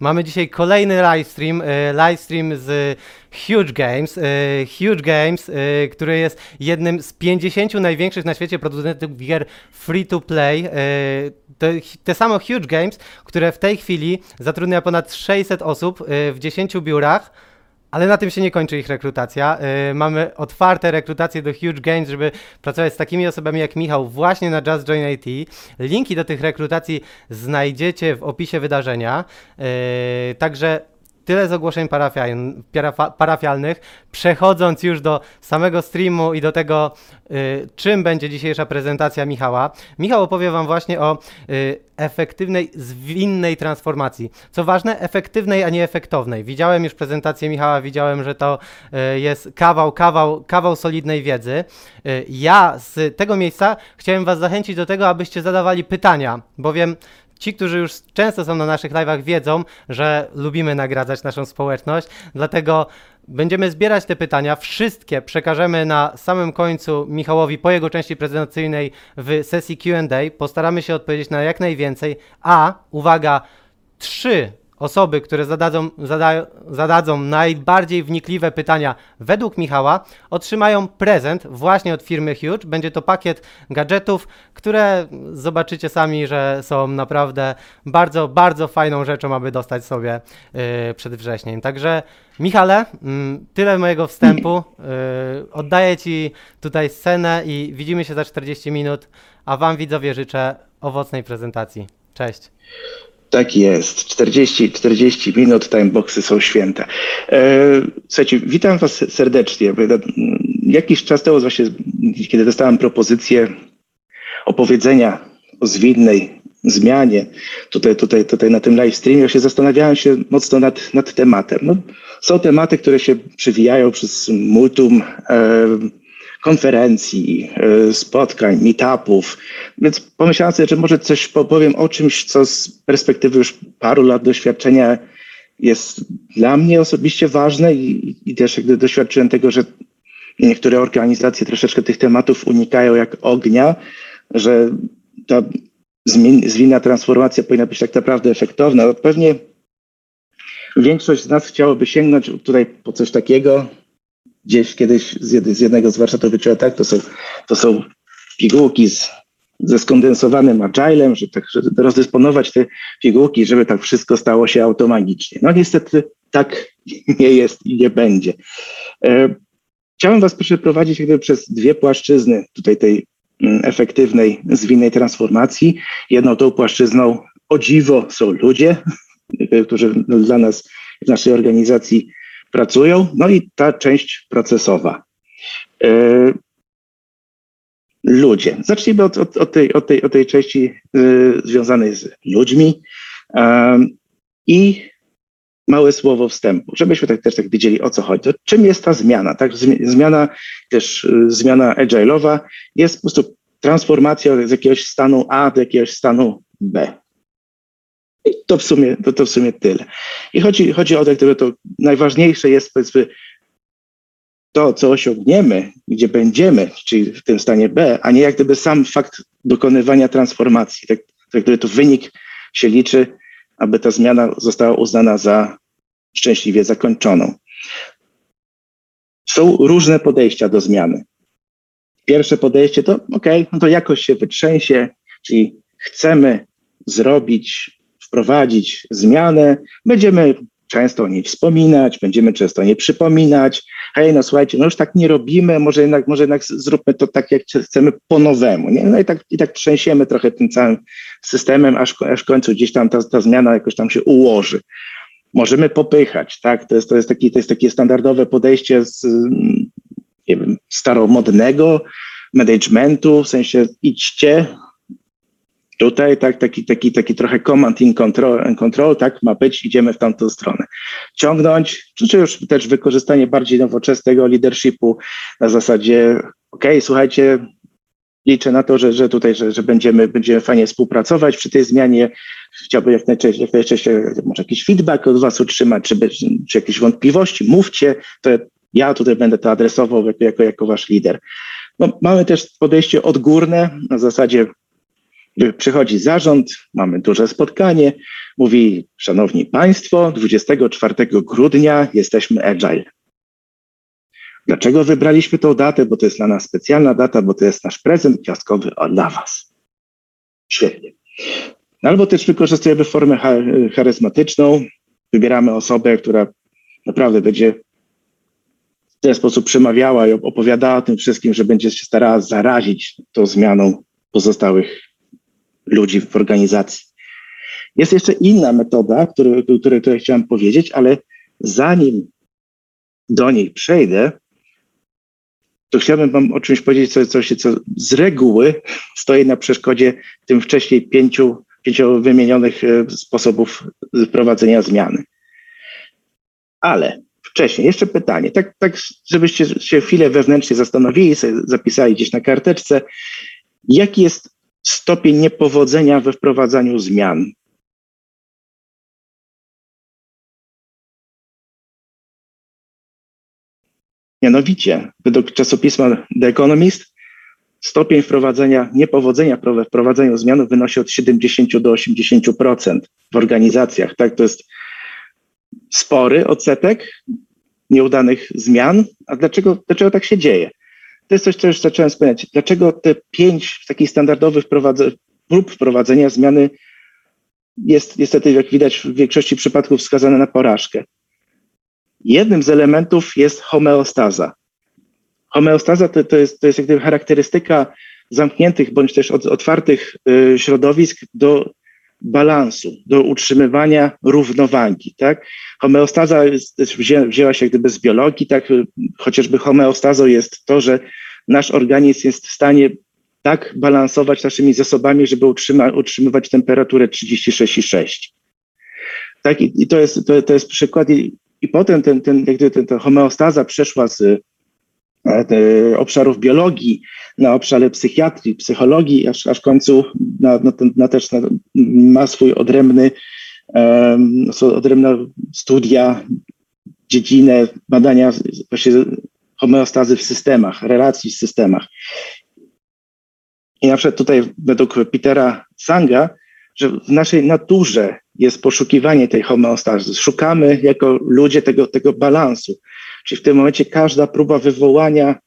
Mamy dzisiaj kolejny livestream, e, livestream z Huge Games. e, Huge Games, e, który jest jednym z 50 największych na świecie producentów gier free to play. Te, te samo Huge Games, które w tej chwili zatrudnia ponad 600 osób w 10 biurach. Ale na tym się nie kończy ich rekrutacja. Yy, mamy otwarte rekrutacje do Huge Games, żeby pracować z takimi osobami jak Michał właśnie na Just Join IT. Linki do tych rekrutacji znajdziecie w opisie wydarzenia. Yy, także tyle z ogłoszeń parafialnych. Przechodząc już do samego streamu i do tego, yy, czym będzie dzisiejsza prezentacja Michała. Michał opowie Wam właśnie o yy, efektywnej, zwinnej transformacji. Co ważne, efektywnej, a nie efektownej. Widziałem już prezentację Michała, widziałem, że to yy, jest kawał, kawał, kawał solidnej wiedzy. Ja z tego miejsca chciałem Was zachęcić do tego, abyście zadawali pytania, bowiem Ci, którzy już często są na naszych live'ach, wiedzą, że lubimy nagradzać naszą społeczność, dlatego będziemy zbierać te pytania. Wszystkie przekażemy na samym końcu Michałowi po jego części prezentacyjnej w sesji QA. Postaramy się odpowiedzieć na jak najwięcej, a uwaga, trzy osoby, które zadadzą, zada, zadadzą najbardziej wnikliwe pytania według Michała, otrzymają prezent właśnie od firmy Huge. Będzie to pakiet gadżetów, które zobaczycie sami, że są naprawdę bardzo, bardzo fajną rzeczą, aby dostać sobie yy, przed wrześniem. Także Michale, mm, tyle mojego wstępu. Yy, oddaję Ci tutaj scenę i widzimy się za 40 minut, a Wam widzowie życzę owocnej prezentacji. Cześć. Tak jest. 40, 40 minut, timeboxy są święte. E, słuchajcie, witam Was serdecznie. Jakiś czas temu właśnie, kiedy dostałem propozycję opowiedzenia o zwinnej zmianie tutaj, tutaj, tutaj na tym live streamie, się zastanawiałem się mocno nad, nad tematem. No, są tematy, które się przewijają przez multum e, konferencji, e, spotkań, meetupów, więc pomyślałem sobie, że może coś powiem o czymś, co z perspektywy już paru lat doświadczenia jest dla mnie osobiście ważne i, i też jakby doświadczyłem tego, że niektóre organizacje troszeczkę tych tematów unikają jak ognia, że ta zwinna transformacja powinna być tak naprawdę efektowna. Pewnie większość z nas chciałoby sięgnąć tutaj po coś takiego, gdzieś kiedyś z, z jednego z warsztatów wyczułem, tak, to są, to są pigułki z, ze skondensowanym agilem, że tak, rozdysponować te pigułki, żeby tak wszystko stało się automagicznie. No niestety tak nie jest i nie będzie. E, chciałem Was przeprowadzić jakby przez dwie płaszczyzny tutaj tej mm, efektywnej, zwinnej transformacji. Jedną tą płaszczyzną o dziwo są ludzie, którzy dla nas w naszej organizacji pracują, no i ta część procesowa. E, ludzie. Zacznijmy od, od, od, tej, od, tej, od tej części y, związanej z ludźmi um, i małe słowo wstępu, żebyśmy tak, też tak wiedzieli o co chodzi. To czym jest ta zmiana? Tak, zmiana też zmiana agile'owa jest po prostu transformacja z jakiegoś stanu A do jakiegoś stanu B. To w sumie, to, to w sumie tyle. I chodzi, chodzi o to, które to najważniejsze jest powiedzmy to, co osiągniemy, gdzie będziemy, czyli w tym stanie B, a nie jak gdyby sam fakt dokonywania transformacji. Tak, tak to wynik się liczy, aby ta zmiana została uznana za szczęśliwie zakończoną. Są różne podejścia do zmiany. Pierwsze podejście to, ok, no to jakoś się wytrzęsie, czyli chcemy zrobić wprowadzić zmianę, będziemy często o niej wspominać, będziemy często o niej przypominać. Hej, no słuchajcie, no już tak nie robimy, może jednak, może jednak zróbmy to tak, jak chcemy po nowemu. Nie? No i tak, i tak trzęsiemy trochę tym całym systemem, aż, aż w końcu gdzieś tam ta, ta zmiana jakoś tam się ułoży. Możemy popychać, tak? To jest, to jest, taki, to jest takie standardowe podejście z nie wiem, staromodnego managementu, w sensie idźcie, Tutaj tak, taki, taki, taki trochę command in control, control, tak ma być, idziemy w tamtą stronę. Ciągnąć, czy już też wykorzystanie bardziej nowoczesnego leadershipu na zasadzie, ok, słuchajcie, liczę na to, że, że tutaj, że, że będziemy, będziemy fajnie współpracować przy tej zmianie. Chciałbym jak najczęściej, jak najczęściej może jakiś feedback od Was otrzymać, czy, czy jakieś wątpliwości, mówcie, to ja tutaj będę to adresował jako, jako, jako Wasz lider. No, mamy też podejście odgórne na zasadzie Przychodzi zarząd, mamy duże spotkanie, mówi, szanowni państwo, 24 grudnia jesteśmy agile. Dlaczego wybraliśmy tą datę? Bo to jest dla nas specjalna data, bo to jest nasz prezent gwiazdkowy dla was. Świetnie. Albo też wykorzystujemy formę charyzmatyczną, wybieramy osobę, która naprawdę będzie w ten sposób przemawiała i opowiadała o tym wszystkim, że będzie się starała zarazić tą zmianą pozostałych ludzi w organizacji. Jest jeszcze inna metoda, której, której, której chciałem powiedzieć, ale zanim do niej przejdę, to chciałbym Wam o czymś powiedzieć, co, co, co z reguły stoi na przeszkodzie tym wcześniej pięciu, pięciu wymienionych e, sposobów prowadzenia zmiany. Ale wcześniej, jeszcze pytanie, tak, tak żebyście się chwilę wewnętrznie zastanowili, zapisali gdzieś na karteczce, jaki jest stopień niepowodzenia we wprowadzaniu zmian? Mianowicie, według czasopisma The Economist, stopień wprowadzenia, niepowodzenia w wprowadzeniu zmian wynosi od 70 do 80% w organizacjach. Tak, to jest spory odsetek nieudanych zmian. A dlaczego, dlaczego tak się dzieje? To jest coś, co już zacząłem wspomnieć. Dlaczego te pięć takich standardowych prób wprowadzenia zmiany jest niestety, jak widać, w większości przypadków wskazane na porażkę? Jednym z elementów jest homeostaza. Homeostaza to, to, jest, to jest jak gdyby charakterystyka zamkniętych bądź też otwartych y, środowisk do balansu, do utrzymywania równowagi. Tak? Homeostaza jest, wzię, wzięła się gdyby z biologii, tak? chociażby homeostazą jest to, że nasz organizm jest w stanie tak balansować naszymi zasobami, żeby utrzyma, utrzymywać temperaturę 36,6. Tak, i, i to, jest, to, to jest przykład. I, i potem ten, ten, jak gdyby ten, ta homeostaza przeszła z obszarów biologii na obszary psychiatrii, psychologii, aż, aż w końcu na, na, na też na, ma swój odrębny, um, odrębne studia, dziedzinę badania właśnie homeostazy w systemach, relacji w systemach. I na przykład tutaj według Petera Sanga, że w naszej naturze jest poszukiwanie tej homeostazy. Szukamy jako ludzie tego, tego balansu. Czyli w tym momencie każda próba wywołania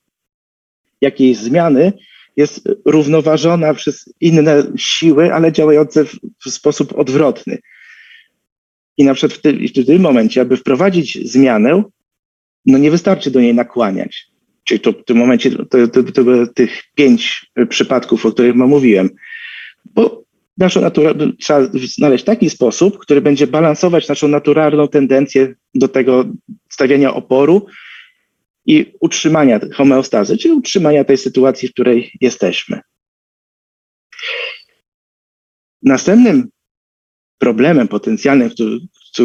jakiejś zmiany jest równoważona przez inne siły, ale działające w, w sposób odwrotny. I na przykład w tym, w tym momencie, aby wprowadzić zmianę, no nie wystarczy do niej nakłaniać. Czyli to w tym momencie to, to, to, to tych pięć przypadków, o których mówiłem. Bo naszą naturę trzeba znaleźć taki sposób, który będzie balansować naszą naturalną tendencję do tego stawiania oporu i utrzymania homeostazy, czyli utrzymania tej sytuacji, w której jesteśmy. Następnym problemem potencjalnym, który,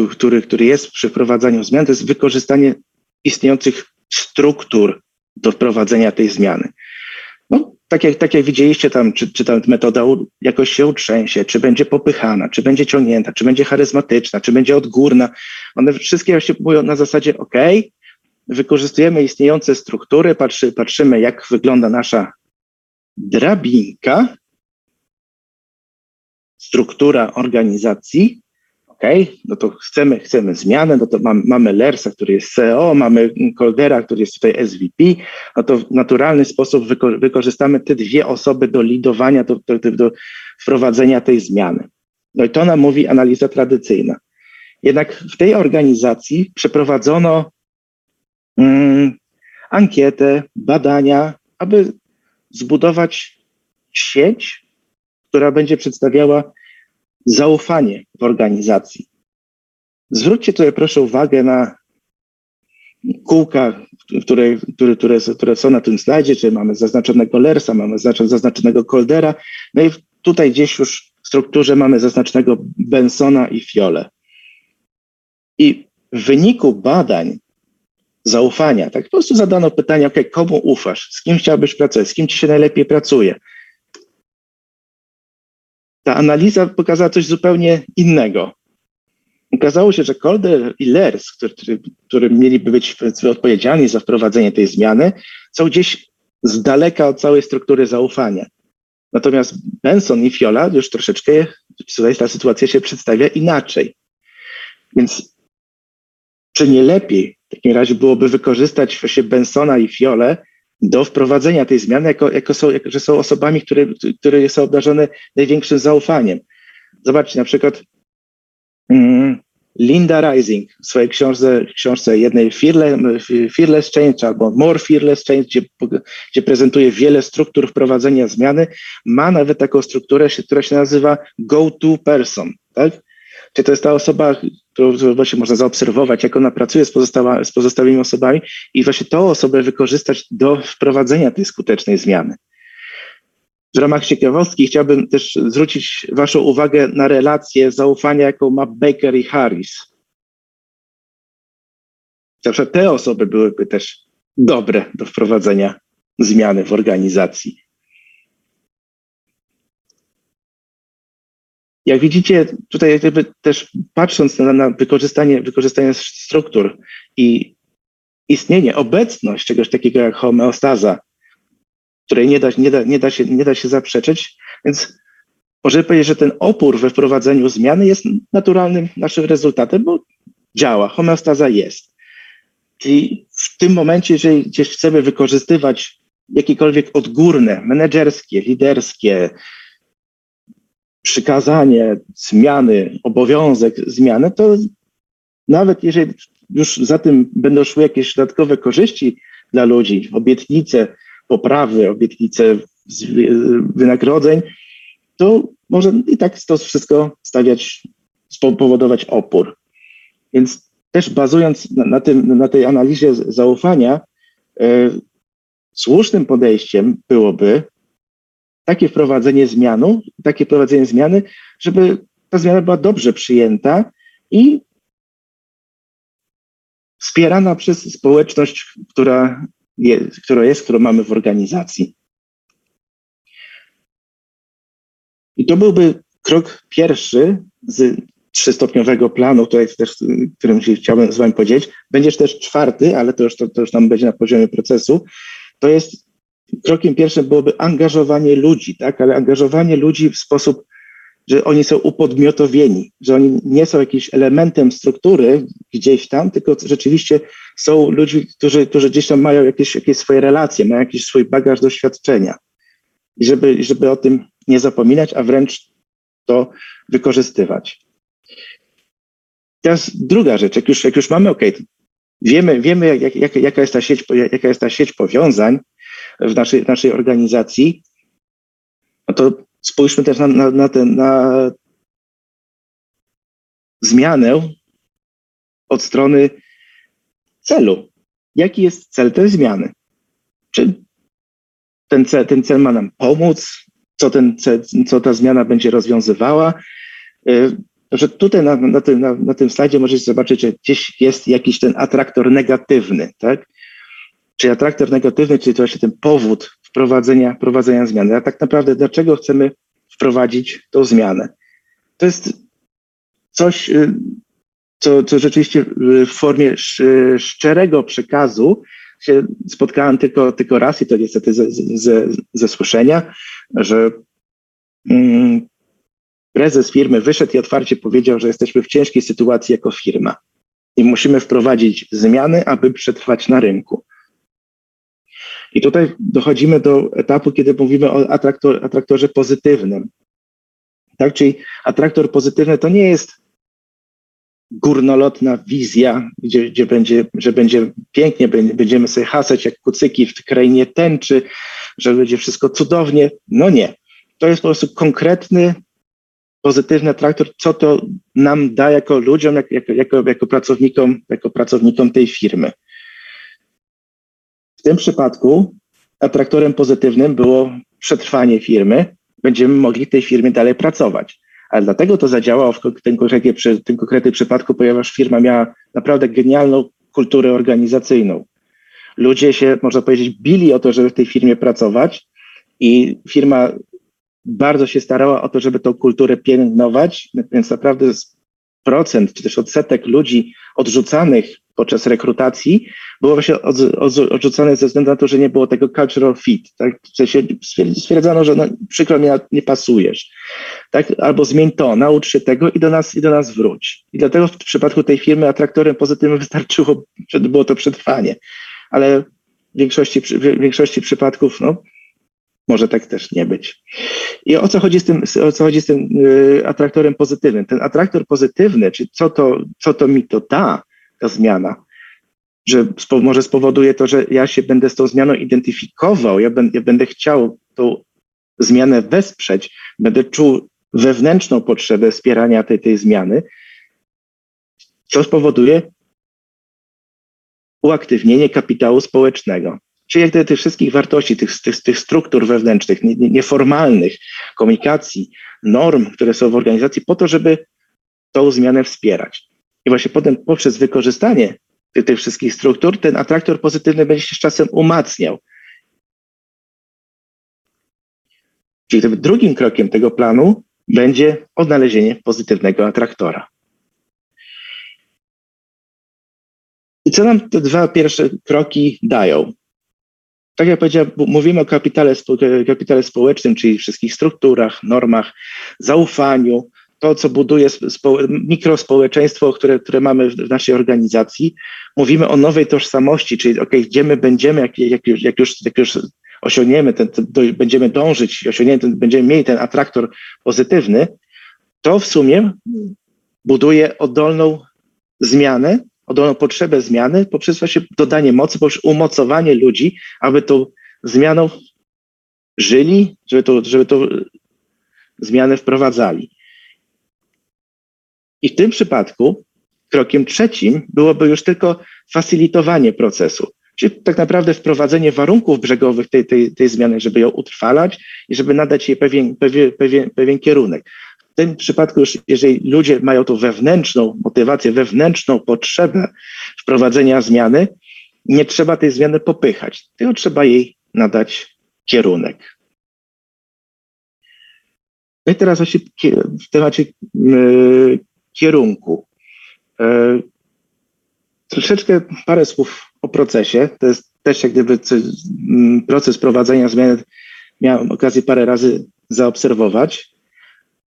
który, który jest przy wprowadzaniu zmian, to jest wykorzystanie istniejących struktur do wprowadzenia tej zmiany. Tak, jak, tak jak widzieliście tam, czy, czy ta metoda jakoś się utrzęsie, czy będzie popychana, czy będzie ciągnięta, czy będzie charyzmatyczna, czy będzie odgórna. One wszystkie się mówią na zasadzie OK, wykorzystujemy istniejące struktury, patrzy, patrzymy jak wygląda nasza drabinka, struktura organizacji, OK, no to chcemy, chcemy zmianę, no to mamy, mamy Lersa, który jest CEO, mamy Coldera, który jest tutaj SVP, no to w naturalny sposób wyko wykorzystamy te dwie osoby do lidowania, do, do, do wprowadzenia tej zmiany. No i to nam mówi analiza tradycyjna. Jednak w tej organizacji przeprowadzono mm, ankietę, badania, aby zbudować sieć, która będzie przedstawiała zaufanie w organizacji. Zwróćcie tutaj proszę uwagę na kółka, które, które, które, które są na tym slajdzie, czyli mamy zaznaczonego Lersa, mamy zaznaczonego Coldera, no i tutaj gdzieś już w strukturze mamy zaznaczonego Bensona i Fiole. I w wyniku badań zaufania, tak po prostu zadano pytanie, ok, komu ufasz, z kim chciałbyś pracować, z kim ci się najlepiej pracuje, ta analiza pokazała coś zupełnie innego. Okazało się, że Calder i Lers, którzy, którzy mieliby być odpowiedzialni za wprowadzenie tej zmiany, są gdzieś z daleka od całej struktury zaufania. Natomiast Benson i Fiola już troszeczkę, tutaj ta sytuacja się przedstawia inaczej. Więc czy nie lepiej w takim razie byłoby wykorzystać właśnie Bensona i Fiolę do wprowadzenia tej zmiany, jako, jako są, jako, że są osobami, które, które są obdarzone największym zaufaniem. Zobaczcie, na przykład mm, Linda Rising w swojej książce, książce jednej Fearless, Fearless Change albo More Fearless Change, gdzie, gdzie prezentuje wiele struktur wprowadzenia zmiany, ma nawet taką strukturę, która się nazywa go-to person. Tak? Czyli to jest ta osoba, którą właśnie można zaobserwować, jak ona pracuje z, pozostała, z pozostałymi osobami i właśnie tą osobę wykorzystać do wprowadzenia tej skutecznej zmiany. W ramach ciekawostki chciałbym też zwrócić Waszą uwagę na relację zaufania, jaką ma Baker i Harris. Zawsze te osoby byłyby też dobre do wprowadzenia zmiany w organizacji. Jak widzicie, tutaj jakby też patrząc na, na wykorzystanie, wykorzystanie struktur i istnienie, obecność czegoś takiego jak homeostaza, której nie da, nie da, nie da, się, nie da się zaprzeczyć, więc możemy powiedzieć, że ten opór we wprowadzeniu zmiany jest naturalnym naszym rezultatem, bo działa, homeostaza jest. Czyli w tym momencie, jeżeli gdzieś chcemy wykorzystywać jakiekolwiek odgórne, menedżerskie, liderskie, przykazanie zmiany, obowiązek zmiany, to nawet jeżeli już za tym będą szły jakieś dodatkowe korzyści dla ludzi, obietnice poprawy, obietnice wynagrodzeń, to może i tak to wszystko stawiać, spowodować opór. Więc też bazując na, na, tym, na tej analizie zaufania, e, słusznym podejściem byłoby takie wprowadzenie zmianu, takie wprowadzenie zmiany, żeby ta zmiana była dobrze przyjęta i wspierana przez społeczność, która jest, która jest, którą mamy w organizacji. I to byłby krok pierwszy z trzystopniowego planu, jest też, którym się chciałbym z Wami podzielić. Będziesz też czwarty, ale to już, to, to już nam będzie na poziomie procesu. To jest krokiem pierwszym byłoby angażowanie ludzi, tak? Ale angażowanie ludzi w sposób, że oni są upodmiotowieni, że oni nie są jakimś elementem struktury gdzieś tam, tylko rzeczywiście są ludźmi, którzy, którzy gdzieś tam mają jakieś, jakieś swoje relacje, mają jakiś swój bagaż doświadczenia. I żeby, żeby o tym nie zapominać, a wręcz to wykorzystywać. Teraz druga rzecz, jak już, jak już mamy, OK, wiemy, wiemy jak, jak, jaka, jest ta sieć, jaka jest ta sieć powiązań, w naszej, w naszej organizacji, no to spójrzmy też na, na, na, ten, na zmianę od strony celu. Jaki jest cel tej zmiany? Czy ten cel, ten cel ma nam pomóc? Co, ten cel, co ta zmiana będzie rozwiązywała? Y, że tutaj na, na, tym, na, na tym slajdzie możecie zobaczyć, że gdzieś jest jakiś ten atraktor negatywny, tak? Czyli atraktor negatywny, czyli to właśnie ten powód wprowadzenia, wprowadzenia zmiany. A tak naprawdę dlaczego chcemy wprowadzić tą zmianę? To jest coś, y, co, co rzeczywiście w formie szczerego przekazu się spotkałem tylko, tylko raz i to niestety ze, ze, ze słyszenia, że mm, prezes firmy wyszedł i otwarcie powiedział, że jesteśmy w ciężkiej sytuacji jako firma i musimy wprowadzić zmiany, aby przetrwać na rynku. I tutaj dochodzimy do etapu, kiedy mówimy o atraktor, atraktorze pozytywnym. Tak, czyli atraktor pozytywny to nie jest górnolotna wizja, gdzie, gdzie będzie, że będzie pięknie, będziemy sobie hasać jak kucyki w krainie tęczy, że będzie wszystko cudownie. No nie. To jest po prostu konkretny, pozytywny atraktor, co to nam da jako ludziom, jako, jako, jako, pracownikom, jako pracownikom tej firmy tym przypadku atraktorem pozytywnym było przetrwanie firmy. Będziemy mogli w tej firmie dalej pracować. Ale dlatego to zadziałało w tym, konkretnie, przy tym konkretnym przypadku, ponieważ firma miała naprawdę genialną kulturę organizacyjną. Ludzie się, można powiedzieć, bili o to, żeby w tej firmie pracować i firma bardzo się starała o to, żeby tą kulturę pielęgnować, więc naprawdę procent czy też odsetek ludzi odrzucanych podczas rekrutacji było właśnie od, od, odrzucone ze względu na to, że nie było tego cultural fit. Tak? W sensie stwierdzano, że no, przykro mi, nie pasujesz. Tak? Albo zmień to, naucz się tego i do nas, i do nas wróć. I dlatego w przypadku tej firmy atraktorem pozytywnym wystarczyło, było to przetrwanie. Ale w większości, w większości przypadków no, może tak też nie być. I o co chodzi z tym, o co chodzi z tym y, atraktorem pozytywnym? Ten atraktor pozytywny, czy co to, co to mi to da, ta zmiana, że może spowoduje to, że ja się będę z tą zmianą identyfikował, ja, ja będę chciał tą zmianę wesprzeć, będę czuł wewnętrzną potrzebę wspierania tej, tej zmiany, co spowoduje uaktywnienie kapitału społecznego. Czyli jak gdyby tych wszystkich wartości, tych, tych, tych struktur wewnętrznych, nieformalnych, komunikacji, norm, które są w organizacji, po to, żeby tą zmianę wspierać. I właśnie potem poprzez wykorzystanie tych, tych wszystkich struktur, ten atraktor pozytywny będzie się z czasem umacniał. Czyli drugim krokiem tego planu będzie odnalezienie pozytywnego atraktora. I co nam te dwa pierwsze kroki dają? tak jak powiedziałem, mówimy o kapitale, kapitale społecznym, czyli wszystkich strukturach, normach, zaufaniu, to, co buduje spo, mikrospołeczeństwo, które, które mamy w naszej organizacji. Mówimy o nowej tożsamości, czyli ok, gdzie my będziemy, jak, jak, już, jak, już, jak już osiągniemy, ten, do, będziemy dążyć, osiągniemy ten, będziemy mieli ten atraktor pozytywny, to w sumie buduje oddolną zmianę, oddolną potrzebę zmiany poprzez właśnie dodanie mocy, poprzez umocowanie ludzi, aby tą zmianą żyli, żeby to, żeby to zmianę wprowadzali. I w tym przypadku krokiem trzecim byłoby już tylko facilitowanie procesu, czyli tak naprawdę wprowadzenie warunków brzegowych tej, tej, tej zmiany, żeby ją utrwalać i żeby nadać jej pewien, pewien, pewien, pewien kierunek tym przypadku już, jeżeli ludzie mają tą wewnętrzną motywację, wewnętrzną potrzebę wprowadzenia zmiany, nie trzeba tej zmiany popychać, tylko trzeba jej nadać kierunek. No i teraz właśnie w temacie yy, kierunku. Yy, troszeczkę parę słów o procesie. To jest też jak gdyby proces prowadzenia zmiany miałem okazję parę razy zaobserwować.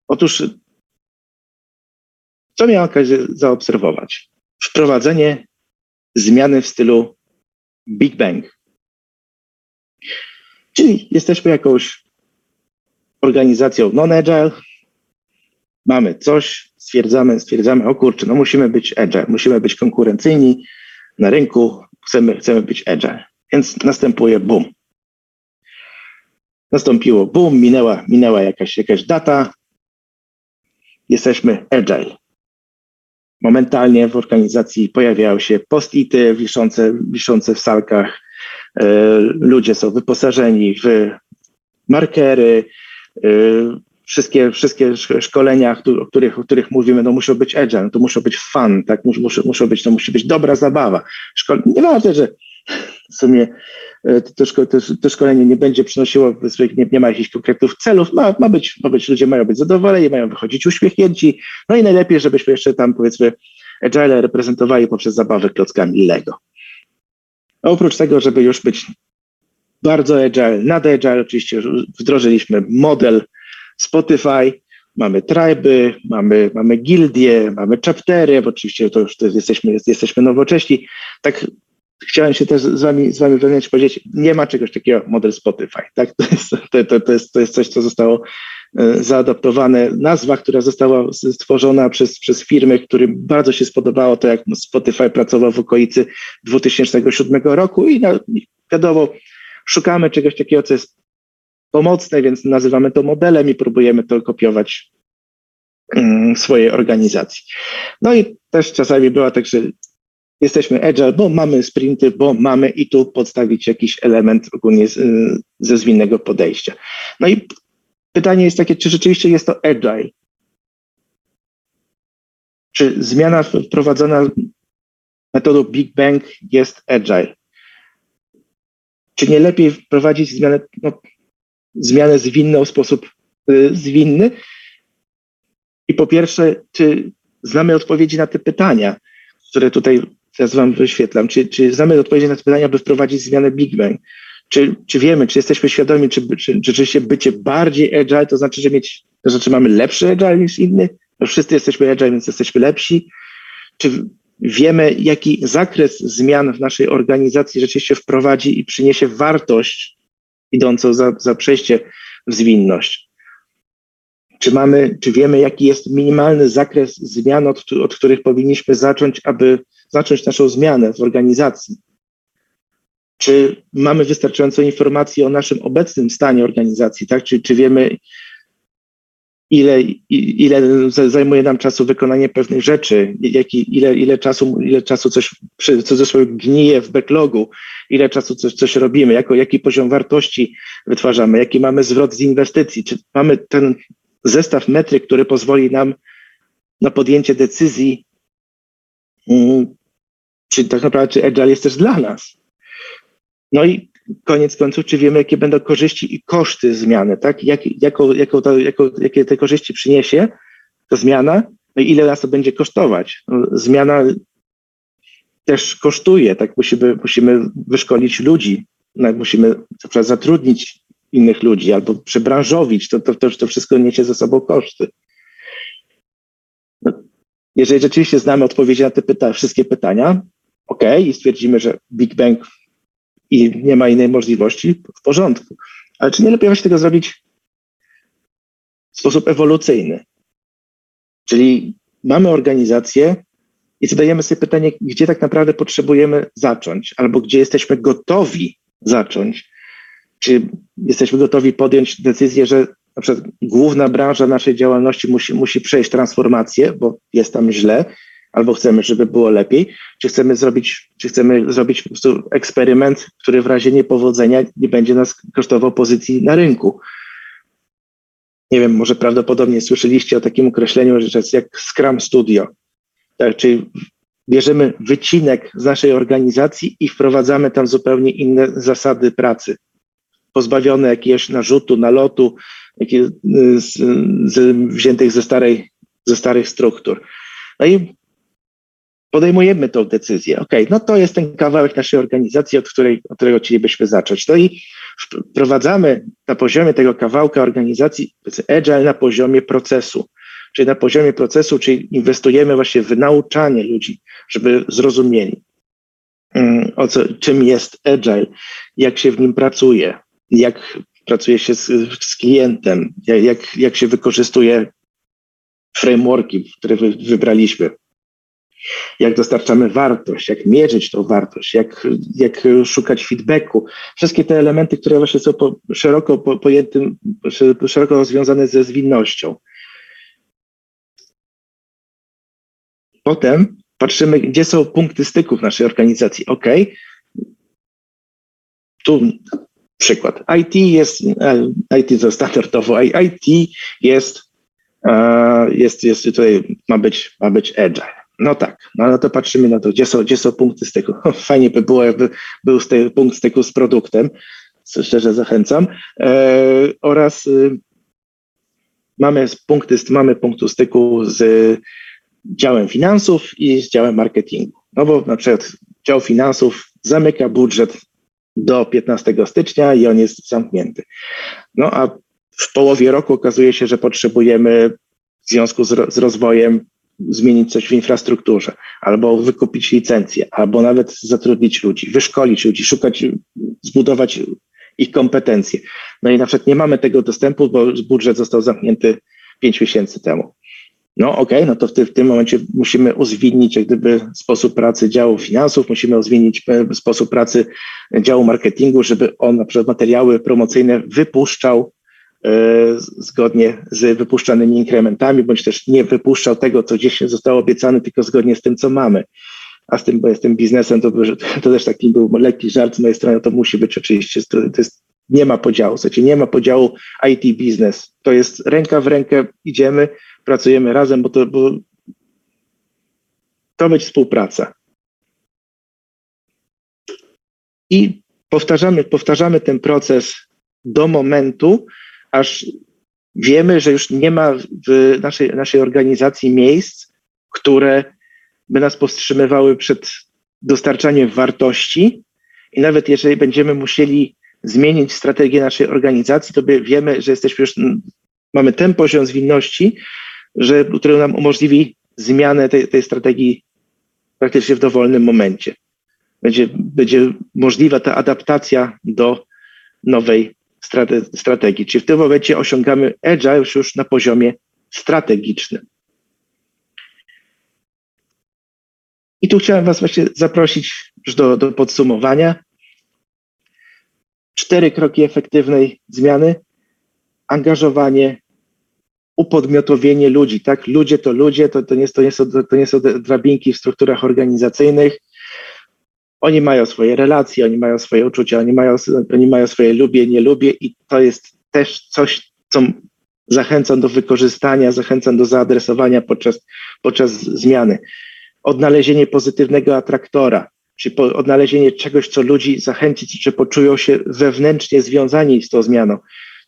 Otóż, co miałem okazję zaobserwować? Wprowadzenie zmiany w stylu Big Bang. Czyli jesteśmy jakąś organizacją non-agile, mamy coś, stwierdzamy, stwierdzamy, o kurczę, no musimy być agile, musimy być konkurencyjni na rynku, chcemy, chcemy być agile. Więc następuje boom. Nastąpiło boom, minęła, minęła jakaś, jakaś data, jesteśmy agile. Momentalnie w organizacji pojawiają się post-ity wiszące, wiszące w salkach. E, ludzie są wyposażeni w markery, e, wszystkie, wszystkie szkolenia, o których, o których mówimy, no muszą być agile, no to muszą być fun, tak? Muszą, muszą być, to musi być dobra zabawa. Szkol... Nieważne, że w sumie e, to, to, to, szkolenie nie będzie przynosiło, nie, nie ma jakichś konkretnych celów, ma, ma, być, ma być, ludzie mają być zadowoleni, mają wychodzić uśmiechnięci, no i najlepiej, żebyśmy jeszcze tam powiedzmy agile reprezentowali poprzez zabawę klockami Lego. Oprócz tego, żeby już być bardzo agile, nad agile oczywiście wdrożyliśmy model Spotify, mamy triby, mamy, mamy gildie, mamy chaptery, bo oczywiście to już to jesteśmy, jesteśmy nowocześni. Tak chciałem się też z wami, z wami wewnętrznie powiedzieć, nie ma czegoś takiego model Spotify. Tak? To, jest, to, to, to, jest, to jest coś, co zostało e, zaadaptowane. Nazwa, która została stworzona przez, przez firmy, którym bardzo się spodobało to, jak Spotify pracował w okolicy 2007 roku i na, wiadomo, szukamy czegoś takiego, co jest pomocne, więc nazywamy to modelem i próbujemy to kopiować mm, w swojej organizacji. No i też czasami była tak, że jesteśmy agile, bo mamy sprinty, bo mamy i tu podstawić jakiś element ogólnie z, ze zwinnego podejścia. No i pytanie jest takie, czy rzeczywiście jest to agile? Czy zmiana wprowadzona metodą Big Bang jest agile? Czy nie lepiej wprowadzić zmianę, no, zmianę zwinną w sposób y, zwinny? I po pierwsze, czy znamy odpowiedzi na te pytania, które tutaj teraz wam wyświetlam, czy, czy znamy odpowiedzi na te pytania, aby wprowadzić zmianę Big Bang? Czy, czy wiemy, czy jesteśmy świadomi, czy, czy, czy rzeczywiście bycie bardziej agile, to znaczy, że mieć, to znaczy mamy lepszy agile niż inny? Bo wszyscy jesteśmy agile, więc jesteśmy lepsi. Czy wiemy, jaki zakres zmian w naszej organizacji rzeczywiście wprowadzi i przyniesie wartość idącą za, za przejście w zwinność? Czy mamy, czy wiemy, jaki jest minimalny zakres zmian, od, od których powinniśmy zacząć, aby zacząć naszą zmianę w organizacji? Czy mamy wystarczająco informacji o naszym obecnym stanie organizacji, tak? Czy, czy wiemy, ile, ile zajmuje nam czasu wykonanie pewnych rzeczy, jaki, ile, ile czasu, ile czasu coś, w cudzysłowie, gnije w backlogu, ile czasu coś, coś robimy, jako, jaki poziom wartości wytwarzamy, jaki mamy zwrot z inwestycji, czy mamy ten zestaw metryk, który pozwoli nam na podjęcie decyzji, mm, czy tak naprawdę, czy Agile jest też dla nas. No i koniec końców, czy wiemy, jakie będą korzyści i koszty zmiany, tak? Jak, to, jakie te korzyści przyniesie ta zmiana, no ile nas to będzie kosztować. No, zmiana też kosztuje, tak? Musimy, musimy wyszkolić ludzi, no, musimy zatrudnić innych ludzi albo przebranżowić, to, to, to, to wszystko niesie ze sobą koszty. No, jeżeli rzeczywiście znamy odpowiedzi na te pyta wszystkie pytania, ok, i stwierdzimy, że Big Bang i nie ma innej możliwości, w porządku. Ale czy nie lepiej właśnie tego zrobić w sposób ewolucyjny? Czyli mamy organizację i zadajemy sobie pytanie, gdzie tak naprawdę potrzebujemy zacząć, albo gdzie jesteśmy gotowi zacząć. Czy jesteśmy gotowi podjąć decyzję, że na przykład główna branża naszej działalności musi, musi przejść transformację, bo jest tam źle, albo chcemy, żeby było lepiej, czy chcemy zrobić, czy chcemy zrobić po prostu eksperyment, który w razie niepowodzenia nie będzie nas kosztował pozycji na rynku. Nie wiem, może prawdopodobnie słyszeliście o takim określeniu, że jest jak Scrum Studio. Tak, czyli bierzemy wycinek z naszej organizacji i wprowadzamy tam zupełnie inne zasady pracy, pozbawione jakiegoś narzutu, nalotu, jakie, z, z, wziętych ze, starej, ze starych struktur. No i podejmujemy tą decyzję. OK, no to jest ten kawałek naszej organizacji, od, której, od którego chcielibyśmy zacząć. No i wprowadzamy na poziomie tego kawałka organizacji agile na poziomie procesu. Czyli na poziomie procesu, czyli inwestujemy właśnie w nauczanie ludzi, żeby zrozumieli, mm, o co, czym jest agile, jak się w nim pracuje, jak pracuje się z, z klientem, jak, jak się wykorzystuje frameworki, które wybraliśmy jak dostarczamy wartość, jak mierzyć tą wartość, jak, jak szukać feedbacku. Wszystkie te elementy, które właśnie są po, szeroko po, pojętym, szeroko związane ze zwinnością. Potem patrzymy, gdzie są punkty styku w naszej organizacji. OK, tu przykład. IT jest, IT to standardowo, IT jest, jest, jest tutaj, ma być, ma być agile. No tak, no, no to patrzymy na to, gdzie są, gdzie są punkty styku. Fajnie by było, jakby był styk, punkt styku z produktem, co szczerze zachęcam. E, oraz y, mamy punkty, mamy punktu styku z działem finansów i z działem marketingu. No bo na przykład dział finansów zamyka budżet do 15 stycznia i on jest zamknięty. No a w połowie roku okazuje się, że potrzebujemy w związku z rozwojem zmienić coś w infrastrukturze, albo wykupić licencję, albo nawet zatrudnić ludzi, wyszkolić ludzi, szukać, zbudować ich kompetencje. No i na przykład nie mamy tego dostępu, bo budżet został zamknięty pięć miesięcy temu. No okej, okay, no to w, ty, w, tym momencie musimy uzwinnić jak gdyby sposób pracy działu finansów, musimy uzwinnić e, sposób pracy działu marketingu, żeby on na przykład materiały promocyjne wypuszczał zgodnie z wypuszczanymi inkrementami, bądź też nie wypuszczał tego, co gdzieś zostało obiecane, tylko zgodnie z tym, co mamy. A z tym, bo jestem biznesem, to, to też taki był lekki żart z mojej strony, to musi być oczywiście, to jest, nie ma podziału, słuchajcie, nie ma podziału IT biznes. To jest ręka w rękę, idziemy, pracujemy razem, bo to, bo to być współpraca. I powtarzamy, powtarzamy ten proces do momentu, aż wiemy, że już nie ma w naszej, naszej organizacji miejsc, które by nas powstrzymywały przed dostarczanie wartości i nawet jeżeli będziemy musieli zmienić strategię naszej organizacji, to wiemy, że jesteśmy już, mamy ten poziom zwinności, że, który nam umożliwi zmianę tej, tej strategii praktycznie w dowolnym momencie. Będzie, będzie możliwa ta adaptacja do nowej strate, strategii. Czyli w tym momencie osiągamy agile już, na poziomie strategicznym. I tu chciałem Was właśnie zaprosić już do, do podsumowania. Cztery kroki efektywnej zmiany. Angażowanie, upodmiotowienie ludzi, tak? Ludzie to ludzie, to, to, nie, to, nie są, to nie są drabinki w strukturach organizacyjnych. Oni mają swoje relacje, oni mają swoje uczucia, oni mają, oni mają swoje lubię, nie lubię i to jest też coś, co zachęcam do wykorzystania, zachęcam do zaadresowania podczas, podczas zmiany. Odnalezienie pozytywnego atraktora, czyli odnalezienie czegoś, co ludzi zachęci, czy poczują się wewnętrznie związani z tą zmianą.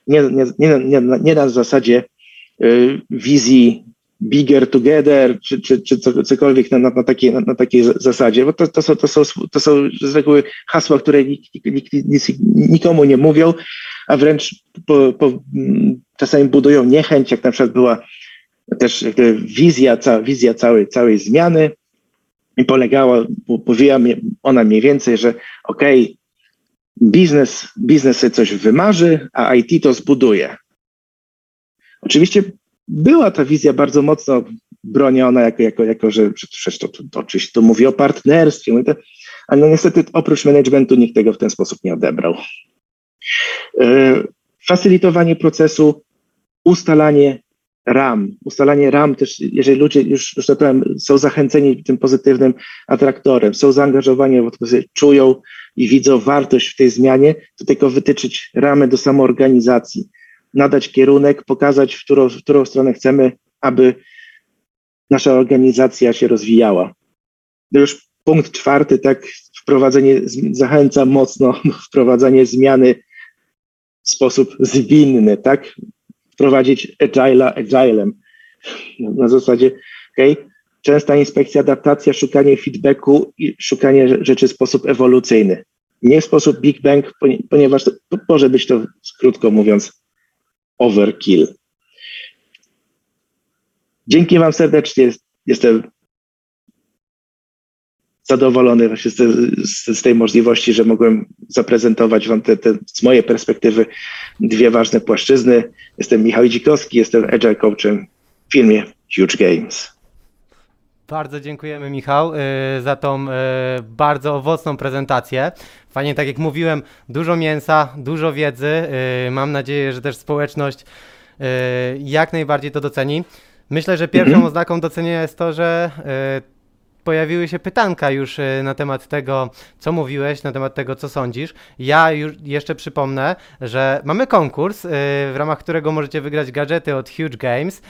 Nie, nie, nie, nie, nie na zasadzie y, wizji bigger together, czy, czy, czy cokolwiek na, na, na, takiej, na, na takiej zasadzie, bo to, to, są, to, są, to są z reguły hasła, które nikt, nikt, nikt, nikomu nie mówią, a wręcz po, po, czasami budują niechęć, jak na przykład była też wizja, ca, wizja całej, całej zmiany i polegała, mówiła ona mniej więcej, że okej, okay, biznes, biznes sobie coś wymarzy, a IT to zbuduje. Oczywiście była ta wizja bardzo mocno broniona, jako, jako, jako że przecież to, to, to oczywiście to mówi o partnerstwie, ale no niestety oprócz managementu nikt tego w ten sposób nie odebrał. E, facylitowanie procesu, ustalanie ram, ustalanie ram też, jeżeli ludzie już, już powiem, są zachęceni tym pozytywnym atraktorem, są zaangażowani, czują i widzą wartość w tej zmianie, to tylko wytyczyć ramy do samoorganizacji nadać kierunek, pokazać, w którą, w którą stronę chcemy, aby nasza organizacja się rozwijała. No już punkt czwarty, tak, wprowadzenie, zachęcam mocno wprowadzanie zmiany w sposób zwinny, tak, wprowadzić agile'a agilem. Na zasadzie, ok, częsta inspekcja, adaptacja, szukanie feedbacku i szukanie rzeczy w sposób ewolucyjny. Nie w sposób Big Bang, ponieważ to może być to, krótko mówiąc, overkill. Dzięki Wam serdecznie. Jestem zadowolony właśnie z, z, z, tej możliwości, że mogłem zaprezentować Wam te, te, z mojej perspektywy dwie ważne płaszczyzny. Jestem Michał Dzikowski, jestem Agile Coachem w firmie Huge Games. Bardzo dziękujemy Michał y, za tą y, bardzo owocną prezentację. Fajnie, tak jak mówiłem, dużo mięsa, dużo wiedzy. Y, mam nadzieję, że też społeczność jak najbardziej to doceni. Myślę, że pierwszą oznaką docenienia jest to, że pojawiły się pytanka już y, na temat tego, co mówiłeś, na temat tego, co sądzisz. Ja już jeszcze przypomnę, że mamy konkurs, y, w ramach którego możecie wygrać gadżety od Huge Games. Y,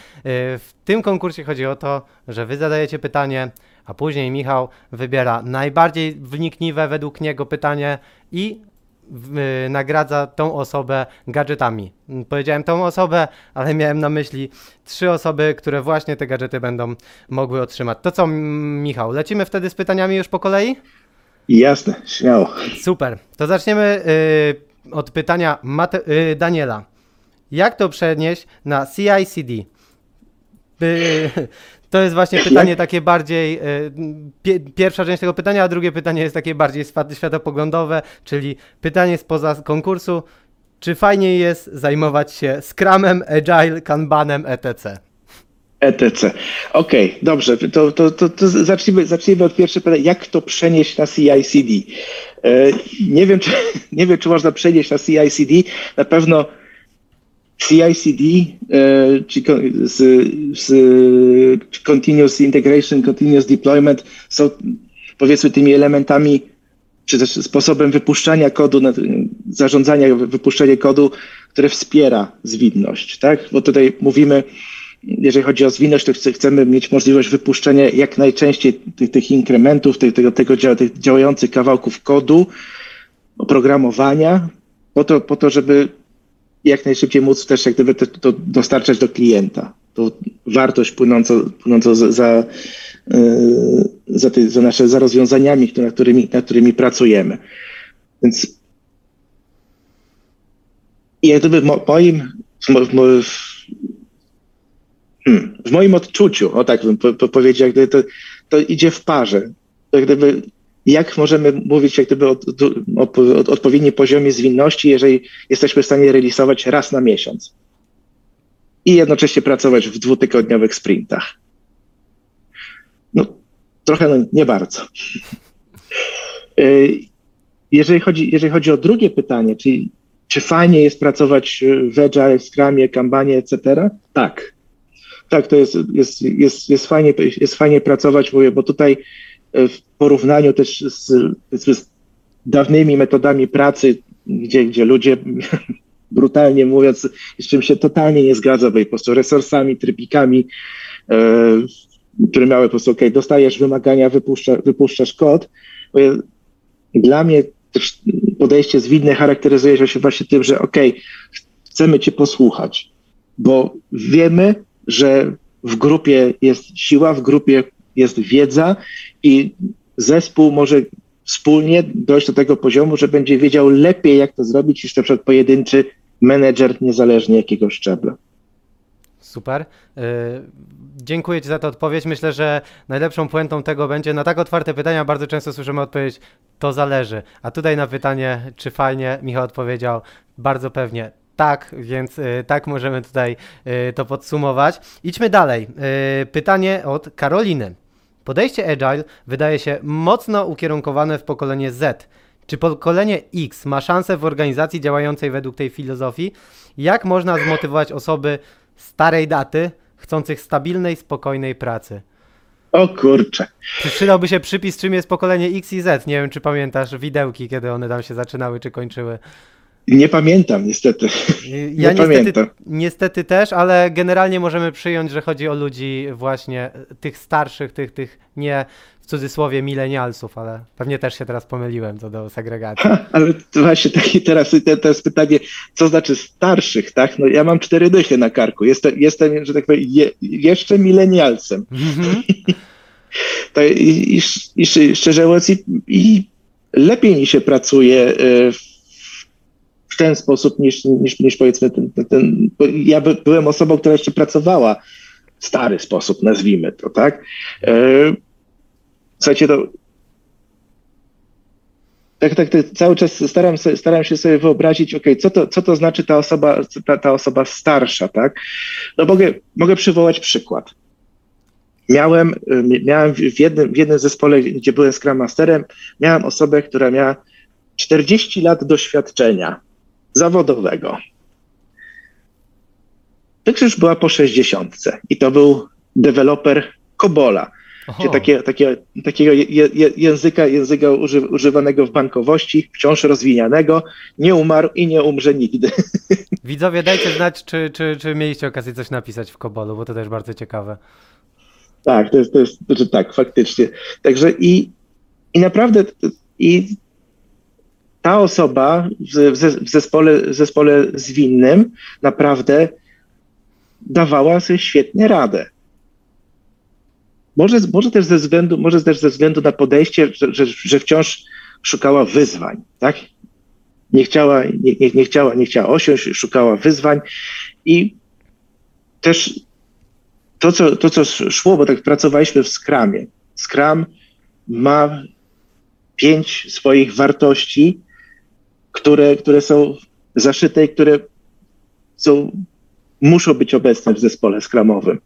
w tym konkursie chodzi o to, że wy zadajecie pytanie, a później Michał wybiera najbardziej wnikliwe według niego pytanie i nagradza tą osobę gadżetami. Powiedziałem tą osobę, ale miałem na myśli trzy osoby, które właśnie te gadżety będą mogły otrzymać. To co, Michał, lecimy wtedy z pytaniami już po kolei? Jasne, śmiało. Super. To zaczniemy y, od pytania Mate y, Daniela. Jak to przenieść na CICD? Y, to jest właśnie pytanie takie bardziej, e, pierwsza część tego pytania, a drugie pytanie jest takie bardziej światopoglądowe, czyli pytanie spoza konkursu, czy fajniej jest zajmować się Scrumem, Agile, Kanbanem, etc.? etc. Okej, okay, dobrze, to, to, to, to, zacznijmy, zacznijmy od pierwszego pytania. Jak to przenieść na CICD? E, nie, wiem, czy, nie wiem, czy można przenieść na CICD. Na pewno CICD, e, czy z, z Continuous Integration, Continuous Deployment są powiedzmy tymi elementami, czy też sposobem wypuszczania kodu, zarządzania wypuszczenia kodu, które wspiera zwinność, tak? Bo tutaj mówimy, jeżeli chodzi o zwinność, to chcemy mieć możliwość wypuszczenia jak najczęściej tych, tych inkrementów, tych, tego, tego tych działających kawałków kodu, oprogramowania, po to, po to, żeby jak najszybciej móc też jak gdyby to, to dostarczać do klienta. tą wartość płynącą, płynącą za, za, za, ty, za nasze za rozwiązaniami, nad którymi, nad którymi pracujemy. Więc jak gdyby moim, w, hmm, w moim odczuciu, o tak bym po, powiedział, jak gdyby to, to idzie w parze. Jak gdyby, jak możemy mówić jak gdyby o, o, o odpowiednim poziomie zwinności, jeżeli jesteśmy w stanie realizować raz na miesiąc i jednocześnie pracować w dwutygodniowych sprintach? No, trochę no, nie bardzo. Y, jeżeli chodzi, jeżeli chodzi o drugie pytanie, czyli czy fajnie jest pracować w Agile, w Scrumie, Kanbanie, etc.? Tak. Tak, to jest, jest, jest, jest, fajnie, jest fajnie pracować, mówię, bo tutaj e, w porównaniu też z, z dawnymi metodami pracy, gdzie, gdzie ludzie brutalnie mówiąc, z czym się totalnie nie zgadza, bo po prostu resursami, trybikami, e, które miały po prostu, ok, dostajesz wymagania, wypuszcza, wypuszczasz kod. Dla mnie też podejście zwinne charakteryzuje się właśnie tym, że ok, chcemy cię posłuchać, bo wiemy, że w grupie jest siła, w grupie jest wiedza i zespół może wspólnie dojść do tego poziomu, że będzie wiedział lepiej, jak to zrobić, niż na przykład pojedynczy menedżer, niezależnie jakiego szczebla. Super. Yy, dziękuję Ci za tę odpowiedź. Myślę, że najlepszą puentą tego będzie na tak otwarte pytania bardzo często słyszymy odpowiedź to zależy. A tutaj na pytanie, czy fajnie, Michał odpowiedział bardzo pewnie tak, więc y, tak możemy tutaj y, to podsumować. Idźmy dalej. Pytanie od Karoliny. Podejście Agile wydaje się mocno ukierunkowane w pokolenie Z. Czy pokolenie X ma szansę w organizacji działającej według tej filozofii? Jak można zmotywować osoby starej daty, chcących stabilnej, spokojnej pracy? O kurczę. Przydałby się przypis, czym jest pokolenie X i Z. Nie wiem, czy pamiętasz widełki, kiedy one tam się zaczynały, czy kończyły. Nie pamiętam, niestety. Ja nie niestety, pamiętam. niestety też, ale generalnie możemy przyjąć, że chodzi o ludzi właśnie tych starszych, tych, tych nie w cudzysłowie milenialsów, ale pewnie też się teraz pomyliłem co do segregacji. Ha, ale to właśnie taki teraz to jest pytanie, co znaczy starszych, tak? No ja mam cztery dychy na karku. Jestem, jestem że tak powiem, je, jeszcze milenialcem. To, i, i, i, szczerze mówiąc, i, i lepiej mi się pracuje y, w w ten sposób niż, niż, niż powiedzmy ten, ten, ten ja by, byłem osobą, która jeszcze pracowała w stary sposób, nazwijmy to, tak? E, słuchajcie, to tak, tak, tak, cały czas staram, staram się sobie wyobrazić, ok, co to, co to znaczy ta osoba, ta, ta osoba starsza, tak? No mogę, mogę przywołać przykład. Miałem, miałem w jednym, w jednym zespole, gdzie byłem Scrum Masterem, miałem osobę, która miała 40 lat doświadczenia zawodowego. Większość była po 60 i to był deweloper Kobola, gdzie takie, takie, takiego je, je, języka, języka uży, używanego w bankowości, wciąż rozwijanianego, nie umarł i nie umrze nigdy. Widzowie, dajcie znać, czy, czy, czy mieliście okazję coś napisać w Kobolu, bo to też bardzo ciekawe. Tak, to jest, to jest to znaczy tak, faktycznie. Także i, i naprawdę i ta osoba w, w, zespole, w zespole zwinnym naprawdę dawała sobie świetnie radę. Może, może, też ze względu, może też ze względu na podejście, że, że, że wciąż szukała wyzwań, tak? Nie chciała, nie, nie, nie, chciała, nie chciała osiąść, szukała wyzwań i też to, co, to, co szło, bo tak pracowaliśmy w Scrumie. Scrum ma pięć swoich wartości, które, które są zaszyte i które są, muszą być obecne w zespole skramowym.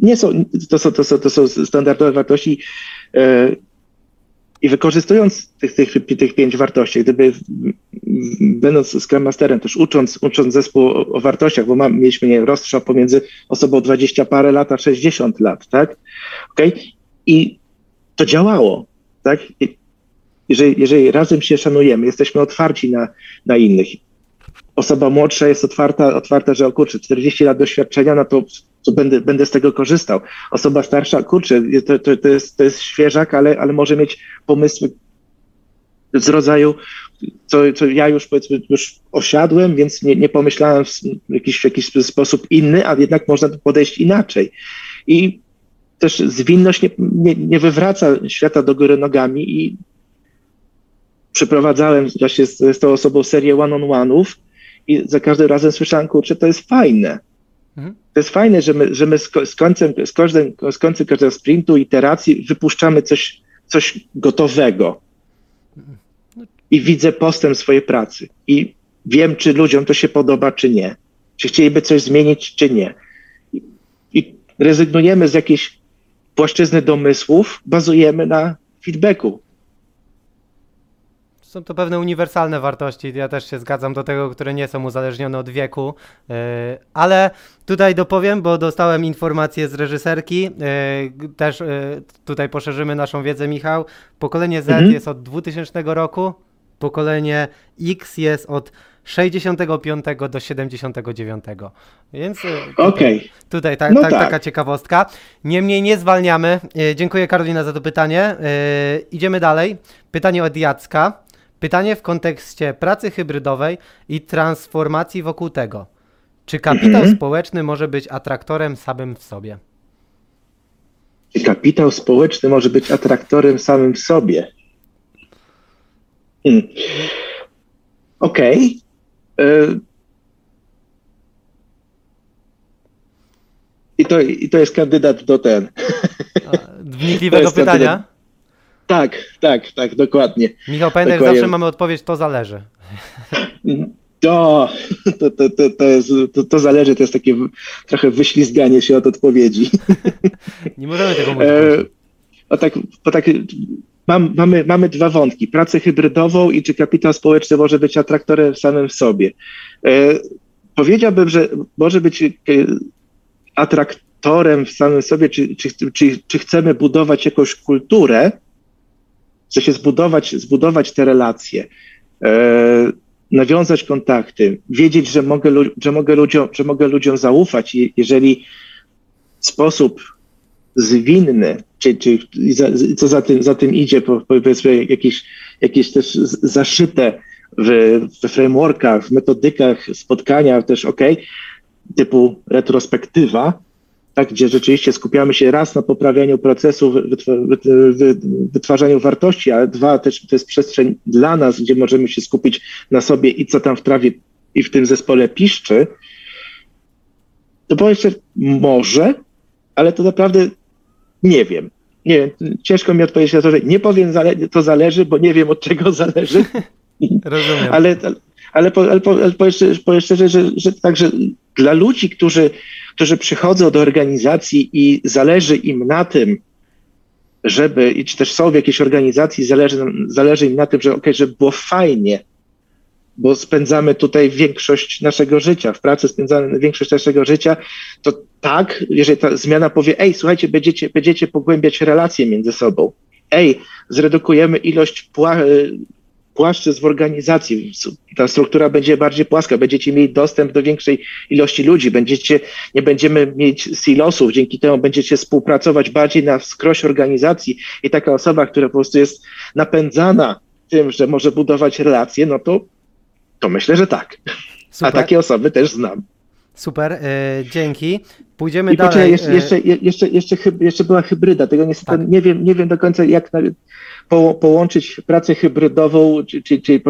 Nie są, to, są, to, są, to są standardowe wartości e, i wykorzystując tych, tych, tych pięć wartości, gdyby będąc Scrum Masterem, też ucząc, ucząc zespół o, o wartościach, bo mam, mieliśmy nie, rozstrzał pomiędzy osobą 20 parę lat a 60 lat, tak? Okay? I to działało, tak? I jeżeli, jeżeli razem się szanujemy, jesteśmy otwarci na, na innych. Osoba młodsza jest otwarta, otwarta, że o kurczę, 40 lat doświadczenia, no to, to będę, będę z tego korzystał. Osoba starsza, kurczę, to, to, to, jest, to jest świeżak, ale, ale może mieć pomysły z rodzaju, co, co ja już powiedzmy już osiadłem, więc nie, nie pomyślałem w jakiś, w jakiś sposób inny, a jednak można podejść inaczej. I też zwinność nie, nie, nie wywraca świata do góry nogami i przeprowadzałem właśnie z, z tą osobą serię one-on-one'ów i za każdym razem słyszałem, kurczę, to jest fajne. Mhm. To jest fajne, że my, że my z, z, końcem, z, każdym, z końcem każdego sprintu, iteracji wypuszczamy coś, coś gotowego. I widzę postęp swojej pracy. I wiem, czy ludziom to się podoba, czy nie. Czy chcieliby coś zmienić, czy nie. I, i rezygnujemy z jakiejś płaszczyzny domysłów, bazujemy na feedbacku są to pewne uniwersalne wartości. Ja też się zgadzam do tego, które nie są uzależnione od wieku. E, ale tutaj dopowiem, bo dostałem informację z reżyserki. E, też e, tutaj poszerzymy naszą wiedzę, Michał. Pokolenie Z mhm. jest od 2000 roku, pokolenie X jest od 65 do 79. Więc tutaj, okay. tutaj ta, no ta, tak. taka ciekawostka. Niemniej nie zwalniamy. Dziękuję Karolina za to pytanie. Idziemy dalej. Pytanie od Jacka. Pytanie w kontekście pracy hybrydowej i transformacji wokół tego. Czy kapitał mhm. społeczny może być atraktorem samym w sobie? Czy kapitał społeczny może być atraktorem samym w sobie? Hmm. Okej. Okay. E, I to, I to jest kandydat do ten. Wnikliwego pytania? Kandydat, tak, tak, tak, dokładnie. Michał, pamiętaj, że zawsze mamy odpowiedź, to zależy. To, to, to, to, to, jest, to, to zależy, to jest takie trochę wyślizganie się od odpowiedzi. Nie możemy tego mówić. E, o tak, o tak, mam, mamy, mamy dwa wątki, pracę hybrydową i czy kapitał społeczny może być atraktorem samym w sobie. E, powiedziałbym, że może być e, atraktorem w samym sobie, czy, czy, czy, czy chcemy budować jakąś kulturę, chce się zbudować, zbudować te relacje, e, nawiązać kontakty, wiedzieć, że mogę, że, mogę ludziom, że mogę ludziom zaufać, jeżeli w sposób zwinny, czy, czy co za tym, za tym idzie, powiedzmy jakieś, jakieś też zaszyte w, we frameworkach, w metodykach spotkania też ok, typu retrospektywa, tak, gdzie rzeczywiście skupiamy się raz na poprawianiu procesu, wytwarzaniu wartości, ale dwa też to jest przestrzeń dla nas, gdzie możemy się skupić na sobie i co tam w trawie i w tym zespole piszczy, to powiem jeszcze może, ale to naprawdę nie wiem. Nie wiem, ciężko mi odpowiedzieć na to, że nie powiem, to zależy, bo nie wiem od czego zależy. Rozumiem. Ale, ale, ale, ale, ale powiem szczerze, że, że także dla ludzi, którzy którzy przychodzą do organizacji i zależy im na tym, żeby, czy też są w jakiejś organizacji, zależy, zależy im na tym, że ok, żeby było fajnie, bo spędzamy tutaj większość naszego życia, w pracy spędzamy większość naszego życia, to tak, jeżeli ta zmiana powie, ej, słuchajcie, będziecie, będziecie pogłębiać relacje między sobą, ej, zredukujemy ilość pła- płaszczyzn w organizacji. Ta struktura będzie bardziej płaska, będziecie mieli dostęp do większej ilości ludzi, będziecie, nie będziemy mieć silosów, dzięki temu będziecie współpracować bardziej na wskroś organizacji i taka osoba, która po prostu jest napędzana tym, że może budować relacje, no to, to myślę, że tak. Super. A takie osoby też znam. Super, e, dzięki. Pójdziemy I dalej. Jeszcze, jeszcze, jeszcze, jeszcze, jeszcze była hybryda, tego niestety tak. nie, wiem, nie wiem do końca jak po, połączyć pracę hybrydową, czy, czy, czy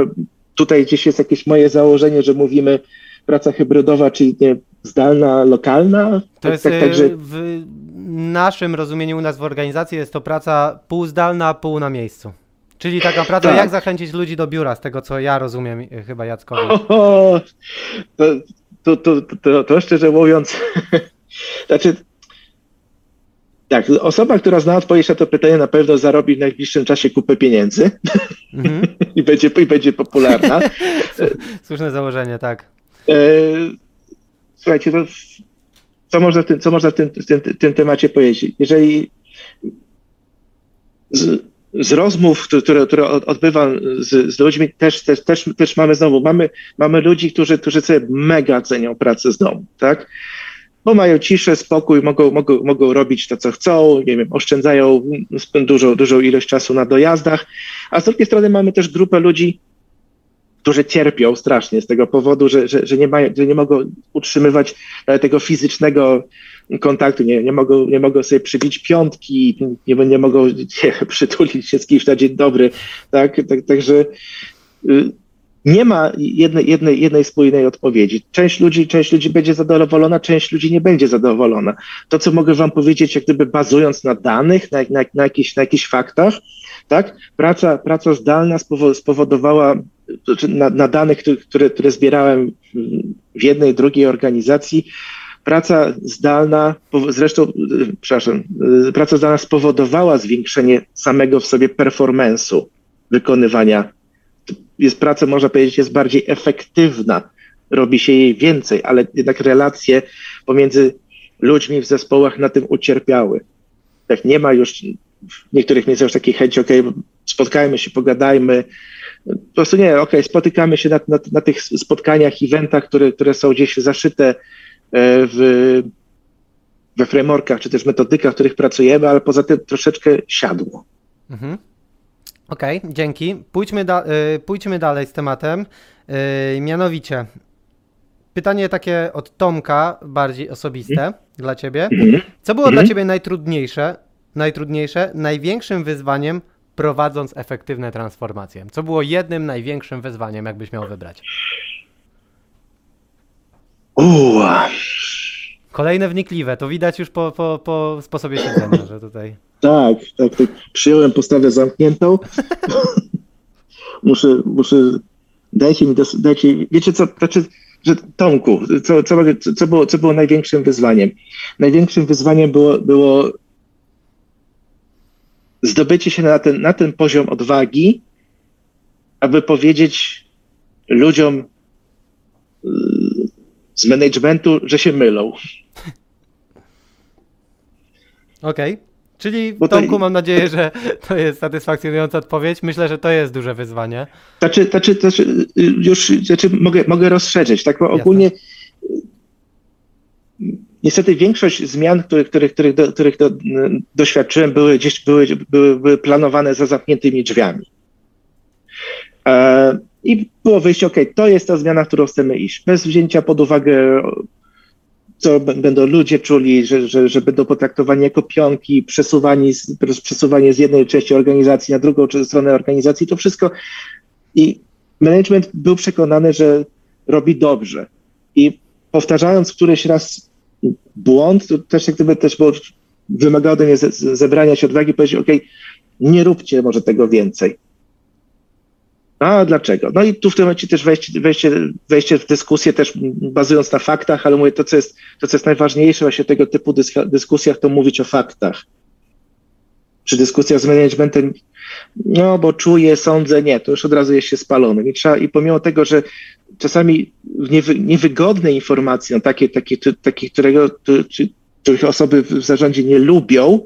tutaj gdzieś jest jakieś moje założenie, że mówimy praca hybrydowa, czyli nie, zdalna, lokalna? To tak, jest tak, tak, że... w naszym rozumieniu u nas w organizacji jest to praca pół zdalna, pół na miejscu. Czyli taka praca, tak. jak zachęcić ludzi do biura, z tego co ja rozumiem chyba Jackowi. O, to, to, to, to, to szczerze mówiąc, znaczy tak, osoba, która zna odpowiedź na to pytanie, na pewno zarobi w najbliższym czasie kupę pieniędzy mm -hmm. I, będzie, i będzie popularna. Słuszne założenie, tak. E, słuchajcie, to, co można w tym, co można w tym, w tym, tym temacie powiedzieć? Jeżeli z, z rozmów, które, które odbywam z, z ludźmi, też, też, też, też mamy znowu, mamy, mamy ludzi, którzy, którzy sobie mega cenią pracę z domu, tak? Bo mają ciszę, spokój, mogą, mogą, mogą robić to, co chcą, nie wiem, oszczędzają dużą, dużą ilość czasu na dojazdach, a z drugiej strony mamy też grupę ludzi, którzy cierpią strasznie z tego powodu, że, że, że, nie, mają, że nie mogą utrzymywać tego fizycznego kontaktu, nie, nie, mogą, nie mogą sobie przybić piątki, nie, nie mogą nie, przytulić się z kimś na dzień dobry, tak, tak także y, nie ma jednej, jednej, jednej spójnej odpowiedzi. Część ludzi, część ludzi będzie zadowolona, część ludzi nie będzie zadowolona. To, co mogę wam powiedzieć, jak gdyby bazując na danych, na, na, na, jakichś, na jakichś faktach, tak, praca, praca zdalna spowodowała, znaczy na, na danych, które, które zbierałem w jednej, drugiej organizacji, praca zdalna, zresztą, przepraszam, praca zdalna spowodowała zwiększenie samego w sobie performance'u wykonywania jest praca, można powiedzieć, jest bardziej efektywna, robi się jej więcej, ale jednak relacje pomiędzy ludźmi w zespołach na tym ucierpiały. Tak nie ma już w niektórych miejscach już takiej chęci, ok, spotkajmy się, pogadajmy. Po prostu nie, ok, spotykamy się na, na, na tych spotkaniach, eventach, które, które są gdzieś zaszyte e, w, we frameworkach, czy też metodykach, w których pracujemy, ale poza tym troszeczkę siadło. Mhm. Okej, okay, dzięki. Pójdźmy, da y, pójdźmy dalej z tematem. Y, mianowicie, pytanie takie od Tomka, bardziej osobiste mm. dla ciebie. Mm. Co było mm. dla ciebie najtrudniejsze, najtrudniejsze, największym wyzwaniem prowadząc efektywne transformacje? Co było jednym największym wyzwaniem, jakbyś miał wybrać? Uła. Kolejne wnikliwe, to widać już po, po, po sposobie siedzenia, że tutaj. Tak, tak, tak. Przyjąłem postawę zamkniętą. muszę, muszę, dajcie mi, dajcie, wiecie co, znaczy, że Tomku, co, co, co, było, co było największym wyzwaniem? Największym wyzwaniem było, było zdobycie się na ten, na ten poziom odwagi, aby powiedzieć ludziom y, z managementu, że się mylą. Okej. Okay. Czyli Bo Tomku, to... mam nadzieję, że to jest satysfakcjonująca odpowiedź. Myślę, że to jest duże wyzwanie. Znaczy, znaczy, znaczy już znaczy mogę, mogę rozszerzyć, tak? Bo ogólnie niestety większość zmian, których, których, których, do, których do, doświadczyłem, były gdzieś były, były, były planowane za zamkniętymi drzwiami. E, I było wyjście, ok, to jest ta zmiana, którą chcemy iść, bez wzięcia pod uwagę co będą ludzie czuli, że, że, że będą potraktowani jako pionki, przesuwani przesuwanie z jednej części organizacji na drugą stronę organizacji, to wszystko. I management był przekonany, że robi dobrze. I powtarzając któryś raz błąd, to też jak gdyby też wymagało ode mnie zebrania się odwagi, powiedzieć, ok, nie róbcie może tego więcej a dlaczego? No i tu w tym momencie też wejście, wejście, wejście w dyskusję też bazując na faktach, ale mówię, to co jest, to, co jest najważniejsze właśnie tego typu dyskusjach, to mówić o faktach. Przy dyskusjach z managementem, no bo czuję, sądzę, nie, to już od razu jest się spalony. I, trzeba, i pomimo tego, że czasami niewy, niewygodne informacje, no takie, takie, takie którego, których osoby w zarządzie nie lubią,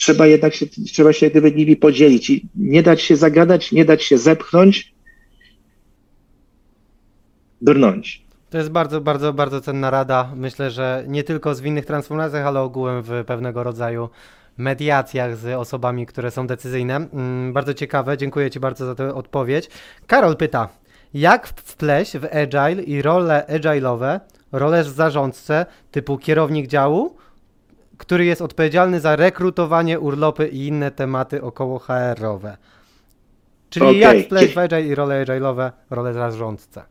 trzeba jednak się, trzeba się gdyby nimi podzielić i nie dać się zagadać, nie dać się zepchnąć, brnąć. To jest bardzo, bardzo, bardzo cenna rada. Myślę, że nie tylko w innych transformacjach, ale ogółem w pewnego rodzaju mediacjach z osobami, które są decyzyjne. Mm, bardzo ciekawe, dziękuję Ci bardzo za tę odpowiedź. Karol pyta, jak wpleść w agile i role agile'owe, role zarządce typu kierownik działu, który jest odpowiedzialny za rekrutowanie, urlopy i inne tematy około HR-owe. Czyli okay. jak w agile i role agile'owe, role zarządce.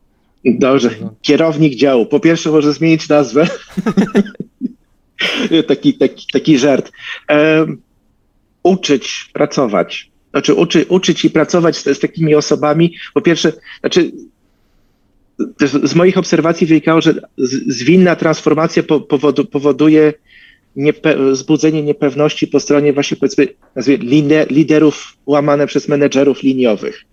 Dobrze, kierownik działu. Po pierwsze może zmienić nazwę. taki, taki, taki żart. Um, uczyć pracować. Znaczy uczy, uczyć i pracować z, z takimi osobami. Po pierwsze, znaczy z moich obserwacji wynikało, że zwinna transformacja powodu, powoduje niepe wzbudzenie niepewności po stronie właśnie powiedzmy liderów łamane przez menedżerów liniowych.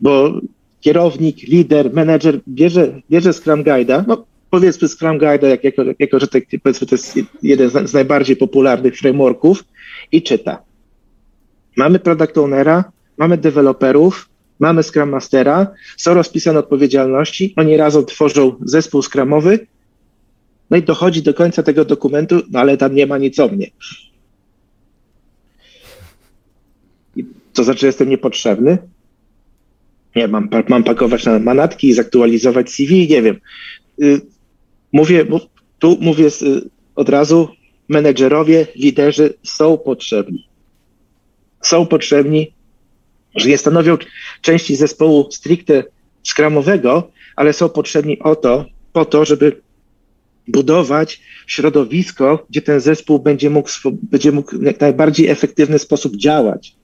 Bo kierownik, lider, menedżer bierze, bierze Scrum Guide'a, no powiedzmy Scrum Guide'a, jak, jako, jako, że tak, powiedzmy to jest jeden z, z najbardziej popularnych frameworków i czyta. Mamy product ownera, mamy deweloperów, mamy Scrum Mastera, są rozpisane odpowiedzialności, oni razem tworzą zespół Scrumowy No i dochodzi do końca tego dokumentu, no ale tam nie ma nic o mnie. To znaczy, jestem niepotrzebny? Nie, mam, mam pakować na manatki i zaktualizować CV, nie wiem. Y, mówię, tu mówię od razu, menedżerowie, liderzy są potrzebni. Są potrzebni, że nie stanowią części zespołu stricte skramowego, ale są potrzebni o to, po to, żeby budować środowisko, gdzie ten zespół będzie mógł, będzie mógł w najbardziej efektywny sposób działać.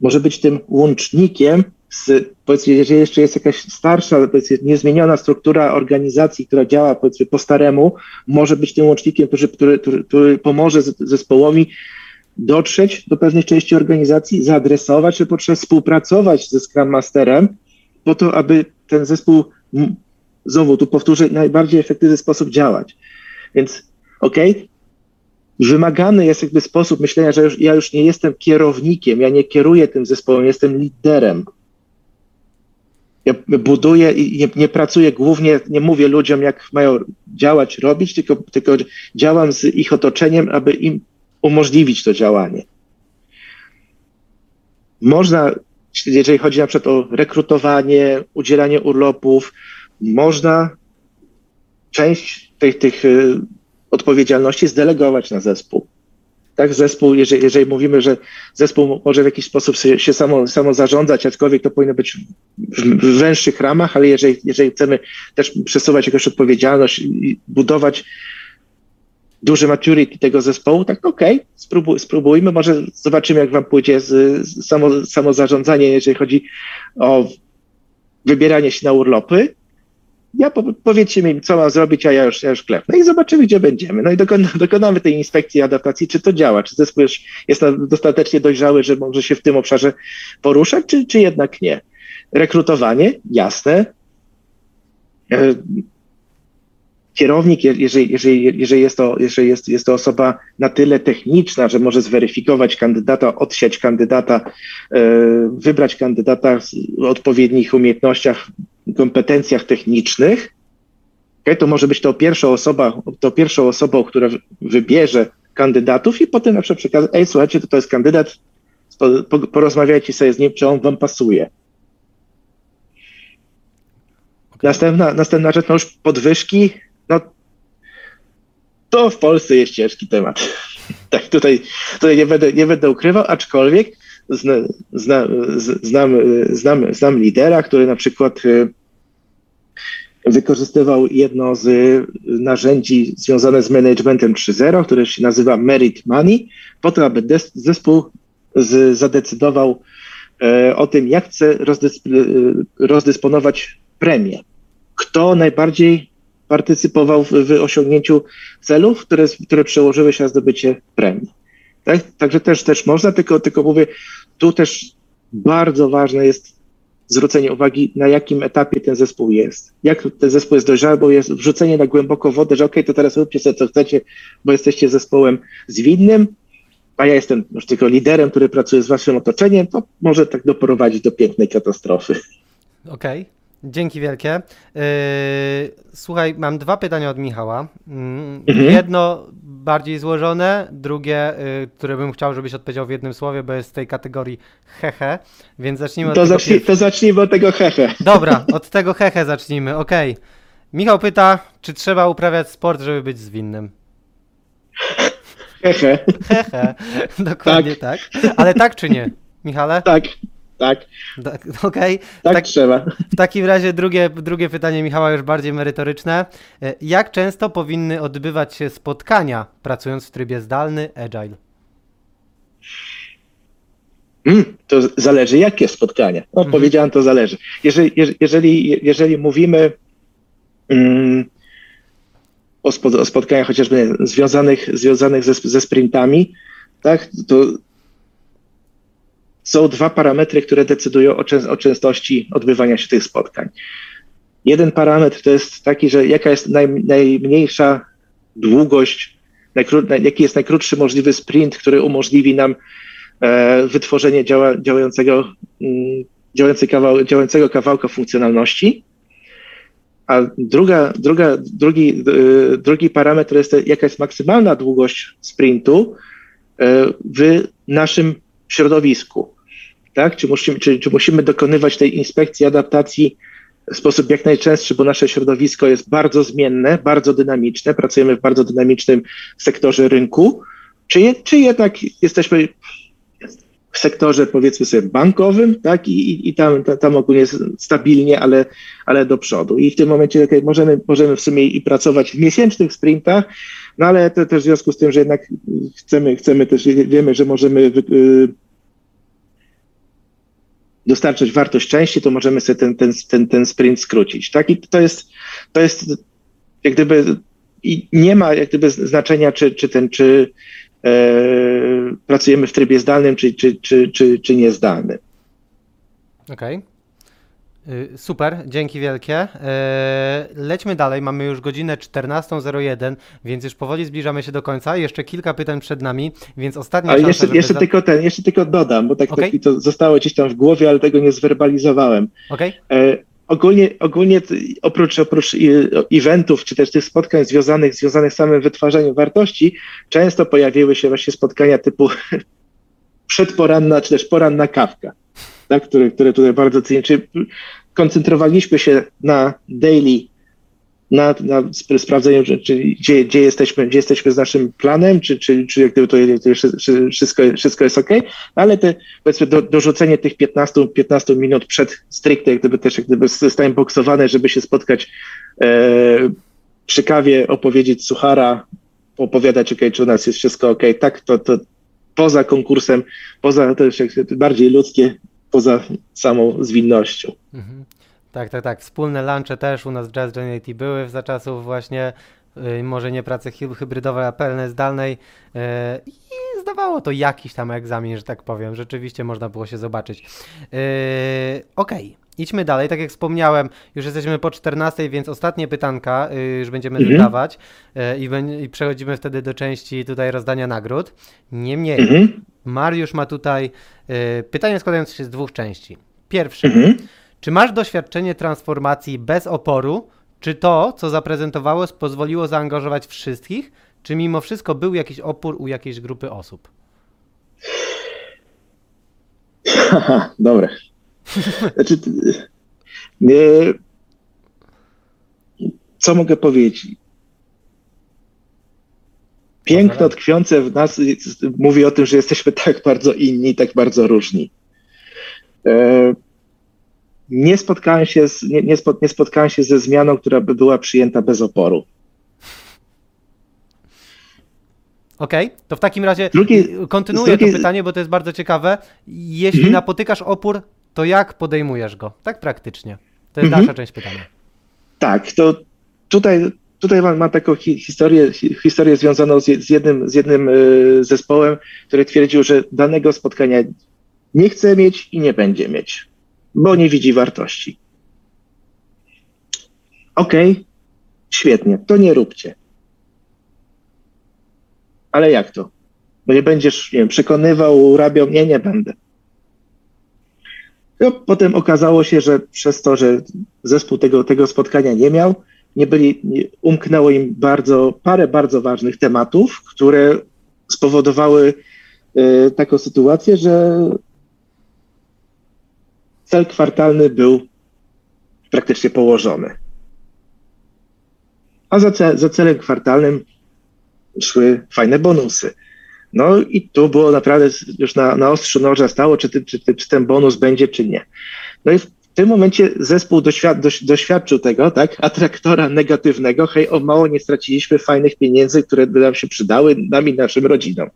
Może być tym łącznikiem z, powiedzmy, jeżeli jeszcze jest jakaś starsza, powiedzmy, niezmieniona struktura organizacji, która działa powiedzmy po staremu, może być tym łącznikiem, który, który, który, który pomoże zespołowi dotrzeć do pewnej części organizacji, zaadresować, że potrzeba współpracować ze Scrum Masterem po to, aby ten zespół, znowu tu powtórzę, najbardziej efektywny sposób działać. Więc okej, okay, wymagany jest jakby sposób myślenia, że już, ja już nie jestem kierownikiem, ja nie kieruję tym zespołem, jestem liderem. Ja buduję i nie, nie, pracuję głównie, nie mówię ludziom, jak mają działać, robić, tylko, tylko działam z ich otoczeniem, aby im umożliwić to działanie. Można, jeżeli chodzi na przykład o rekrutowanie, udzielanie urlopów, można część tych, tych y, odpowiedzialności zdelegować na zespół. Tak, zespół, jeżeli, jeżeli mówimy, że zespół może w jakiś sposób się samo, samo zarządzać, aczkolwiek to powinno być w węższych ramach, ale jeżeli, jeżeli chcemy też przesuwać jakąś odpowiedzialność i budować duży maturity tego zespołu, tak okej, okay, spróbuj, spróbujmy, może zobaczymy, jak wam pójdzie z, z samo, samo zarządzanie, jeżeli chodzi o wybieranie się na urlopy. Ja po, powiedzcie mi, co mam zrobić, a ja już, ja już klepnę i zobaczymy, gdzie będziemy. No i dokon, dokonamy tej inspekcji adaptacji, czy to działa, czy zespół już jest dostatecznie dojrzały, że może się w tym obszarze poruszać, czy, czy jednak nie. Rekrutowanie, jasne. E, kierownik, jeżeli, jeżeli, jeżeli, jest, to, jeżeli jest, jest to osoba na tyle techniczna, że może zweryfikować kandydata, odsiać kandydata, e, wybrać kandydata o odpowiednich umiejętnościach, kompetencjach technicznych, okay, to może być to pierwsza osoba, to pierwszą osobą, która wybierze kandydatów i potem na przykład przekazać, ej słuchajcie, to, to jest kandydat, porozmawiajcie sobie z nim, czy on wam pasuje. Następna, następna rzecz, no już podwyżki, no to w Polsce jest ciężki temat. tak, tutaj, tutaj nie, będę, nie będę ukrywał, aczkolwiek zna, zna, znam, znam, znam lidera, który na przykład y, wykorzystywał jedno z narzędzi związane z managementem 3.0, które się nazywa Merit Money, po to, aby zespół z, zadecydował e, o tym, jak chce rozdysp rozdysponować premię. Kto najbardziej partycypował w, w osiągnięciu celów, które, które przełożyły się na zdobycie premii. Tak? Także też, też można, tylko, tylko mówię, tu też bardzo ważne jest zwrócenie uwagi, na jakim etapie ten zespół jest. Jak ten zespół jest dojrzały, bo jest wrzucenie na głęboko wodę, że ok, to teraz róbcie sobie co chcecie, bo jesteście zespołem zwinnym, a ja jestem już tylko liderem, który pracuje z waszym otoczeniem, to może tak doprowadzić do pięknej katastrofy. Okej. Okay. Dzięki wielkie. Yy, słuchaj, mam dwa pytania od Michała. Mm, mhm. Jedno bardziej złożone, drugie, yy, które bym chciał, żebyś odpowiedział w jednym słowie, bo jest z tej kategorii hehe, więc zacznijmy to od zacznij, tego. To zacznijmy od tego hehe. Dobra, od tego hehe zacznijmy, okej. Okay. Michał pyta, czy trzeba uprawiać sport, żeby być zwinnym? Hehe. Hehe, dokładnie tak. tak. Ale tak czy nie, Michale? Tak. Tak. tak Okej. Okay. Tak, tak, trzeba. W takim razie drugie, drugie pytanie Michała już bardziej merytoryczne. E, jak często powinny odbywać się spotkania pracując w trybie zdalny, agile? Hmm, to zależy jakie spotkania. No, mhm. powiedziałem, to zależy. Jeżeli, jeżeli, jeżeli mówimy mm, o spotkaniach chociażby związanych, związanych ze, ze sprintami, tak, to są dwa parametry, które decydują o, o częstości odbywania się tych spotkań. Jeden parametr to jest taki, że jaka jest naj, najmniejsza długość, jaki jest najkrótszy możliwy sprint, który umożliwi nam e, wytworzenie działa, działającego, mm, działający kawał, działającego kawałka funkcjonalności. a druga, druga, drugi, y, drugi parametr jest jaka jest maksymalna długość sprintu y, w naszym środowisku. Tak? Czy, musimy, czy, czy musimy dokonywać tej inspekcji, adaptacji w sposób jak najczęstszy, bo nasze środowisko jest bardzo zmienne, bardzo dynamiczne, pracujemy w bardzo dynamicznym sektorze rynku, czy, czy jednak jesteśmy w sektorze powiedzmy sobie bankowym, tak, i, i tam, tam ogólnie stabilnie, ale, ale do przodu. I w tym momencie okay, możemy, możemy w sumie i pracować w miesięcznych sprintach, no ale to też w związku z tym, że jednak chcemy, chcemy też, wiemy, że możemy y, dostarczać wartość części, to możemy sobie ten, ten, ten, ten sprint skrócić. Tak? I to jest, to jest jak gdyby i nie ma jak gdyby znaczenia, czy, czy ten, czy e, pracujemy w trybie zdalnym, czy, czy, czy, czy, czy niezdalnym. Okej. Okay. Super, dzięki wielkie. Lećmy dalej, mamy już godzinę 14.01, więc już powoli zbliżamy się do końca. Jeszcze kilka pytań przed nami, więc ostatnia ale jeszcze, jeszcze, tylko ten, jeszcze tylko dodam, bo tak, okay. tak to zostało gdzieś tam w głowie, ale tego nie zwerbalizowałem. Okay. Ogólnie, ogólnie oprócz, oprócz eventów, czy też tych spotkań związanych, związanych z samym wytwarzaniem wartości, często pojawiły się właśnie spotkania typu przedporanna, czy też poranna kawka tak, które, które tutaj bardzo cenię. Czyli koncentrowaliśmy się na daily, na, na sprawdzeniu, czy, czy, gdzie, gdzie, jesteśmy, gdzie jesteśmy z naszym planem, czy, czy, czy jak gdyby to, wszystko, wszystko jest ok, ale te, powiedzmy do, dorzucenie tych 15, 15 minut przed stricte, jak gdyby też jak gdyby zostałem boksowany, żeby się spotkać e, przy kawie, opowiedzieć suchara, opowiadać, ok, czy u nas jest wszystko ok, tak, to, to poza konkursem, poza też bardziej ludzkie, poza samą zwinnością. Mhm. Tak, tak, tak. Wspólne lunche też u nas w Jazz Genity były za czasów właśnie yy, może nie pracy hybrydowej, a pełnej zdalnej yy, i zdawało to jakiś tam egzamin, że tak powiem. Rzeczywiście można było się zobaczyć. Yy, Okej. Okay. Idźmy dalej, tak jak wspomniałem, już jesteśmy po 14, więc ostatnie pytanka y, już będziemy mhm. zadawać y, i, i, przechodzimy wtedy do części tutaj rozdania nagród. Niemniej, mhm. Mariusz ma tutaj y, pytanie składające się z dwóch części. Pierwsze, mhm. czy masz doświadczenie transformacji bez oporu, czy to, co zaprezentowało, pozwoliło zaangażować wszystkich, czy mimo wszystko był jakiś opór u jakiejś grupy osób? Dobre. Znaczy, co mogę powiedzieć? Piękno tkwiące w nas mówi o tym, że jesteśmy tak bardzo inni, tak bardzo różni. E, nie spotkałem się, z, nie, nie, nie spotkałem się ze zmianą, która by była przyjęta bez oporu. Okej, okay, to w takim razie drugi, kontynuuję drugi... to pytanie, bo to jest bardzo ciekawe. Jeśli mhm. napotykasz opór, to jak podejmujesz go? Tak praktycznie. To jest mhm. dalsza część pytania. Tak, to tutaj, tutaj mam, mam taką historię, historię związaną z, z jednym, z jednym y, zespołem, który twierdził, że danego spotkania nie chce mieć i nie będzie mieć, bo nie widzi wartości. Okej, okay, świetnie, to nie róbcie. Ale jak to? Bo nie będziesz, nie wiem, przekonywał, rabiał, nie, nie będę. No, potem okazało się, że przez to, że zespół tego, tego spotkania nie miał, nie byli, nie, umknęło im bardzo, parę bardzo ważnych tematów, które spowodowały y, taką sytuację, że cel kwartalny był praktycznie położony. A za, za celem kwartalnym szły fajne bonusy. No i tu było naprawdę już na, na ostrzu noża stało, czy, ty, czy, ty, czy ten bonus będzie, czy nie. No i w tym momencie zespół doświad, doświadczył tego, tak, atraktora negatywnego, hej, o mało nie straciliśmy fajnych pieniędzy, które by nam się przydały, nam i naszym rodzinom.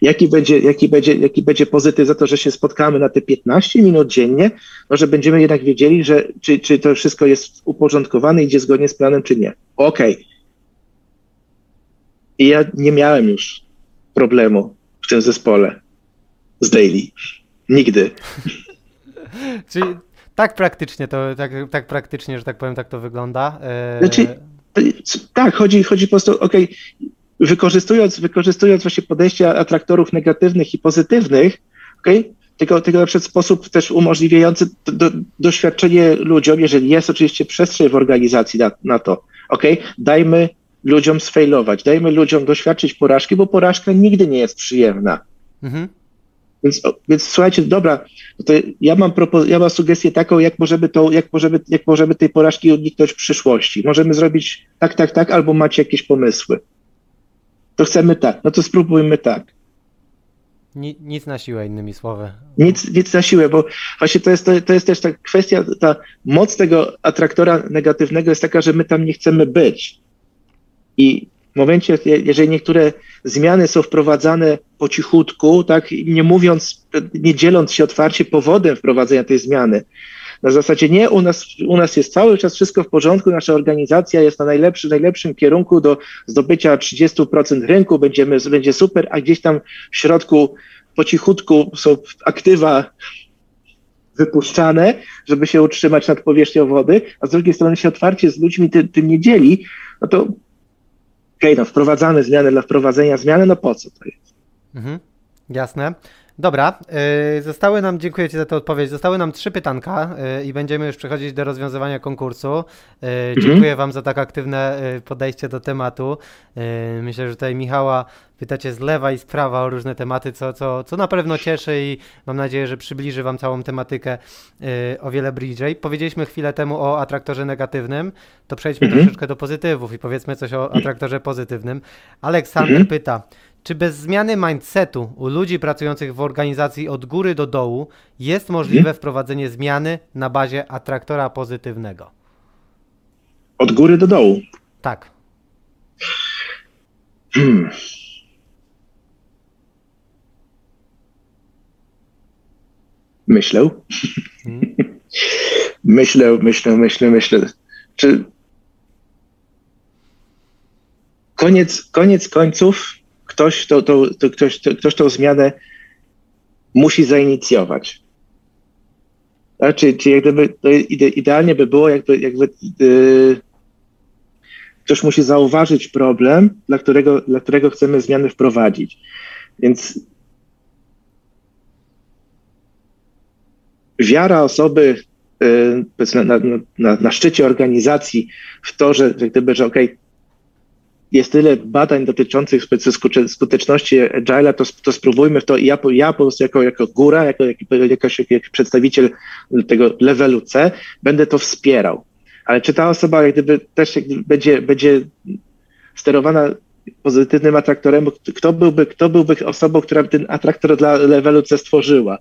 Jaki będzie, jaki, będzie, jaki będzie pozytyw za to, że się spotkamy na te 15 minut dziennie, no, że będziemy jednak wiedzieli, że czy, czy to wszystko jest uporządkowane, idzie zgodnie z planem, czy nie. Okej. Okay. I ja nie miałem już problemu w tym zespole z Daily. Nigdy. Czyli tak praktycznie to, tak, tak praktycznie, że tak powiem, tak to wygląda. E, znaczy, tak, chodzi, chodzi po prostu, okej, okay, wykorzystując, wykorzystując właśnie podejścia atraktorów negatywnych i pozytywnych, okay, tylko, tylko na przykład sposób też umożliwiający do, do, doświadczenie ludziom, jeżeli jest oczywiście przestrzeń w organizacji na, na to, ok, dajmy ludziom sfailować, dajmy ludziom doświadczyć porażki, bo porażka nigdy nie jest przyjemna. Mhm. Więc, więc słuchajcie, dobra, to ja mam, propos- ja mam sugestię taką, jak możemy, to, jak, możemy, jak możemy tej porażki uniknąć w przyszłości. Możemy zrobić tak, tak, tak, albo macie jakieś pomysły. To chcemy tak, no to spróbujmy tak. Nic na siłę, innymi słowy. Nic, nic na siłę, bo właśnie to jest, to, to jest też ta kwestia, ta moc tego atraktora negatywnego jest taka, że my tam nie chcemy być. I w momencie, jeżeli niektóre zmiany są wprowadzane po cichutku, tak, nie mówiąc, nie dzieląc się otwarcie powodem wprowadzenia tej zmiany, na zasadzie nie, u nas, u nas jest cały czas wszystko w porządku, nasza organizacja jest na najlepszy, najlepszym kierunku do zdobycia 30% rynku, będziemy, będzie super, a gdzieś tam w środku po cichutku są aktywa wypuszczane, żeby się utrzymać nad powierzchnią wody, a z drugiej strony się otwarcie z ludźmi tym, tym nie dzieli, no to okej, okay, no wprowadzamy zmiany dla wprowadzenia zmiany, no po co to jest? Mhm, jasne. Dobra, yy, zostały nam, dziękuję Ci za tę odpowiedź, zostały nam trzy pytanka yy, i będziemy już przechodzić do rozwiązywania konkursu. Yy, mhm. Dziękuję Wam za tak aktywne podejście do tematu. Myślę, że tutaj Michała pytacie z lewa i z prawa o różne tematy, co, co, co na pewno cieszy i mam nadzieję, że przybliży Wam całą tematykę o wiele bliżej. Powiedzieliśmy chwilę temu o atraktorze negatywnym, to przejdźmy mhm. troszeczkę do pozytywów i powiedzmy coś o atraktorze pozytywnym. Aleksander mhm. pyta, czy bez zmiany mindsetu u ludzi pracujących w organizacji od góry do dołu jest możliwe hmm? wprowadzenie zmiany na bazie atraktora pozytywnego? Od góry do dołu? Tak. Hmm. Myślę. Hmm? myślę, myślę, myślę, myślę. Czy koniec, koniec końców ktoś, to, to, to ktoś, to, ktoś tą zmianę musi zainicjować. Tak? Czyli, czyli jak gdyby, to ide, idealnie by było, jakby, jakby yy, ktoś musi zauważyć problem, dla którego, dla którego chcemy zmiany wprowadzić. Więc wiara osoby yy, na, na, na, szczycie organizacji w to, że, że gdyby, że okej, okay, jest tyle badań dotyczących skuteczności Agile'a, to, to spróbujmy w to. Ja, ja po prostu jako, jako góra, jako, jako, jako przedstawiciel tego levelu C, będę to wspierał. Ale czy ta osoba jak gdyby też jak gdyby będzie, będzie sterowana pozytywnym atraktorem, kto byłby, kto byłby osobą, która ten atraktor dla levelu C stworzyła?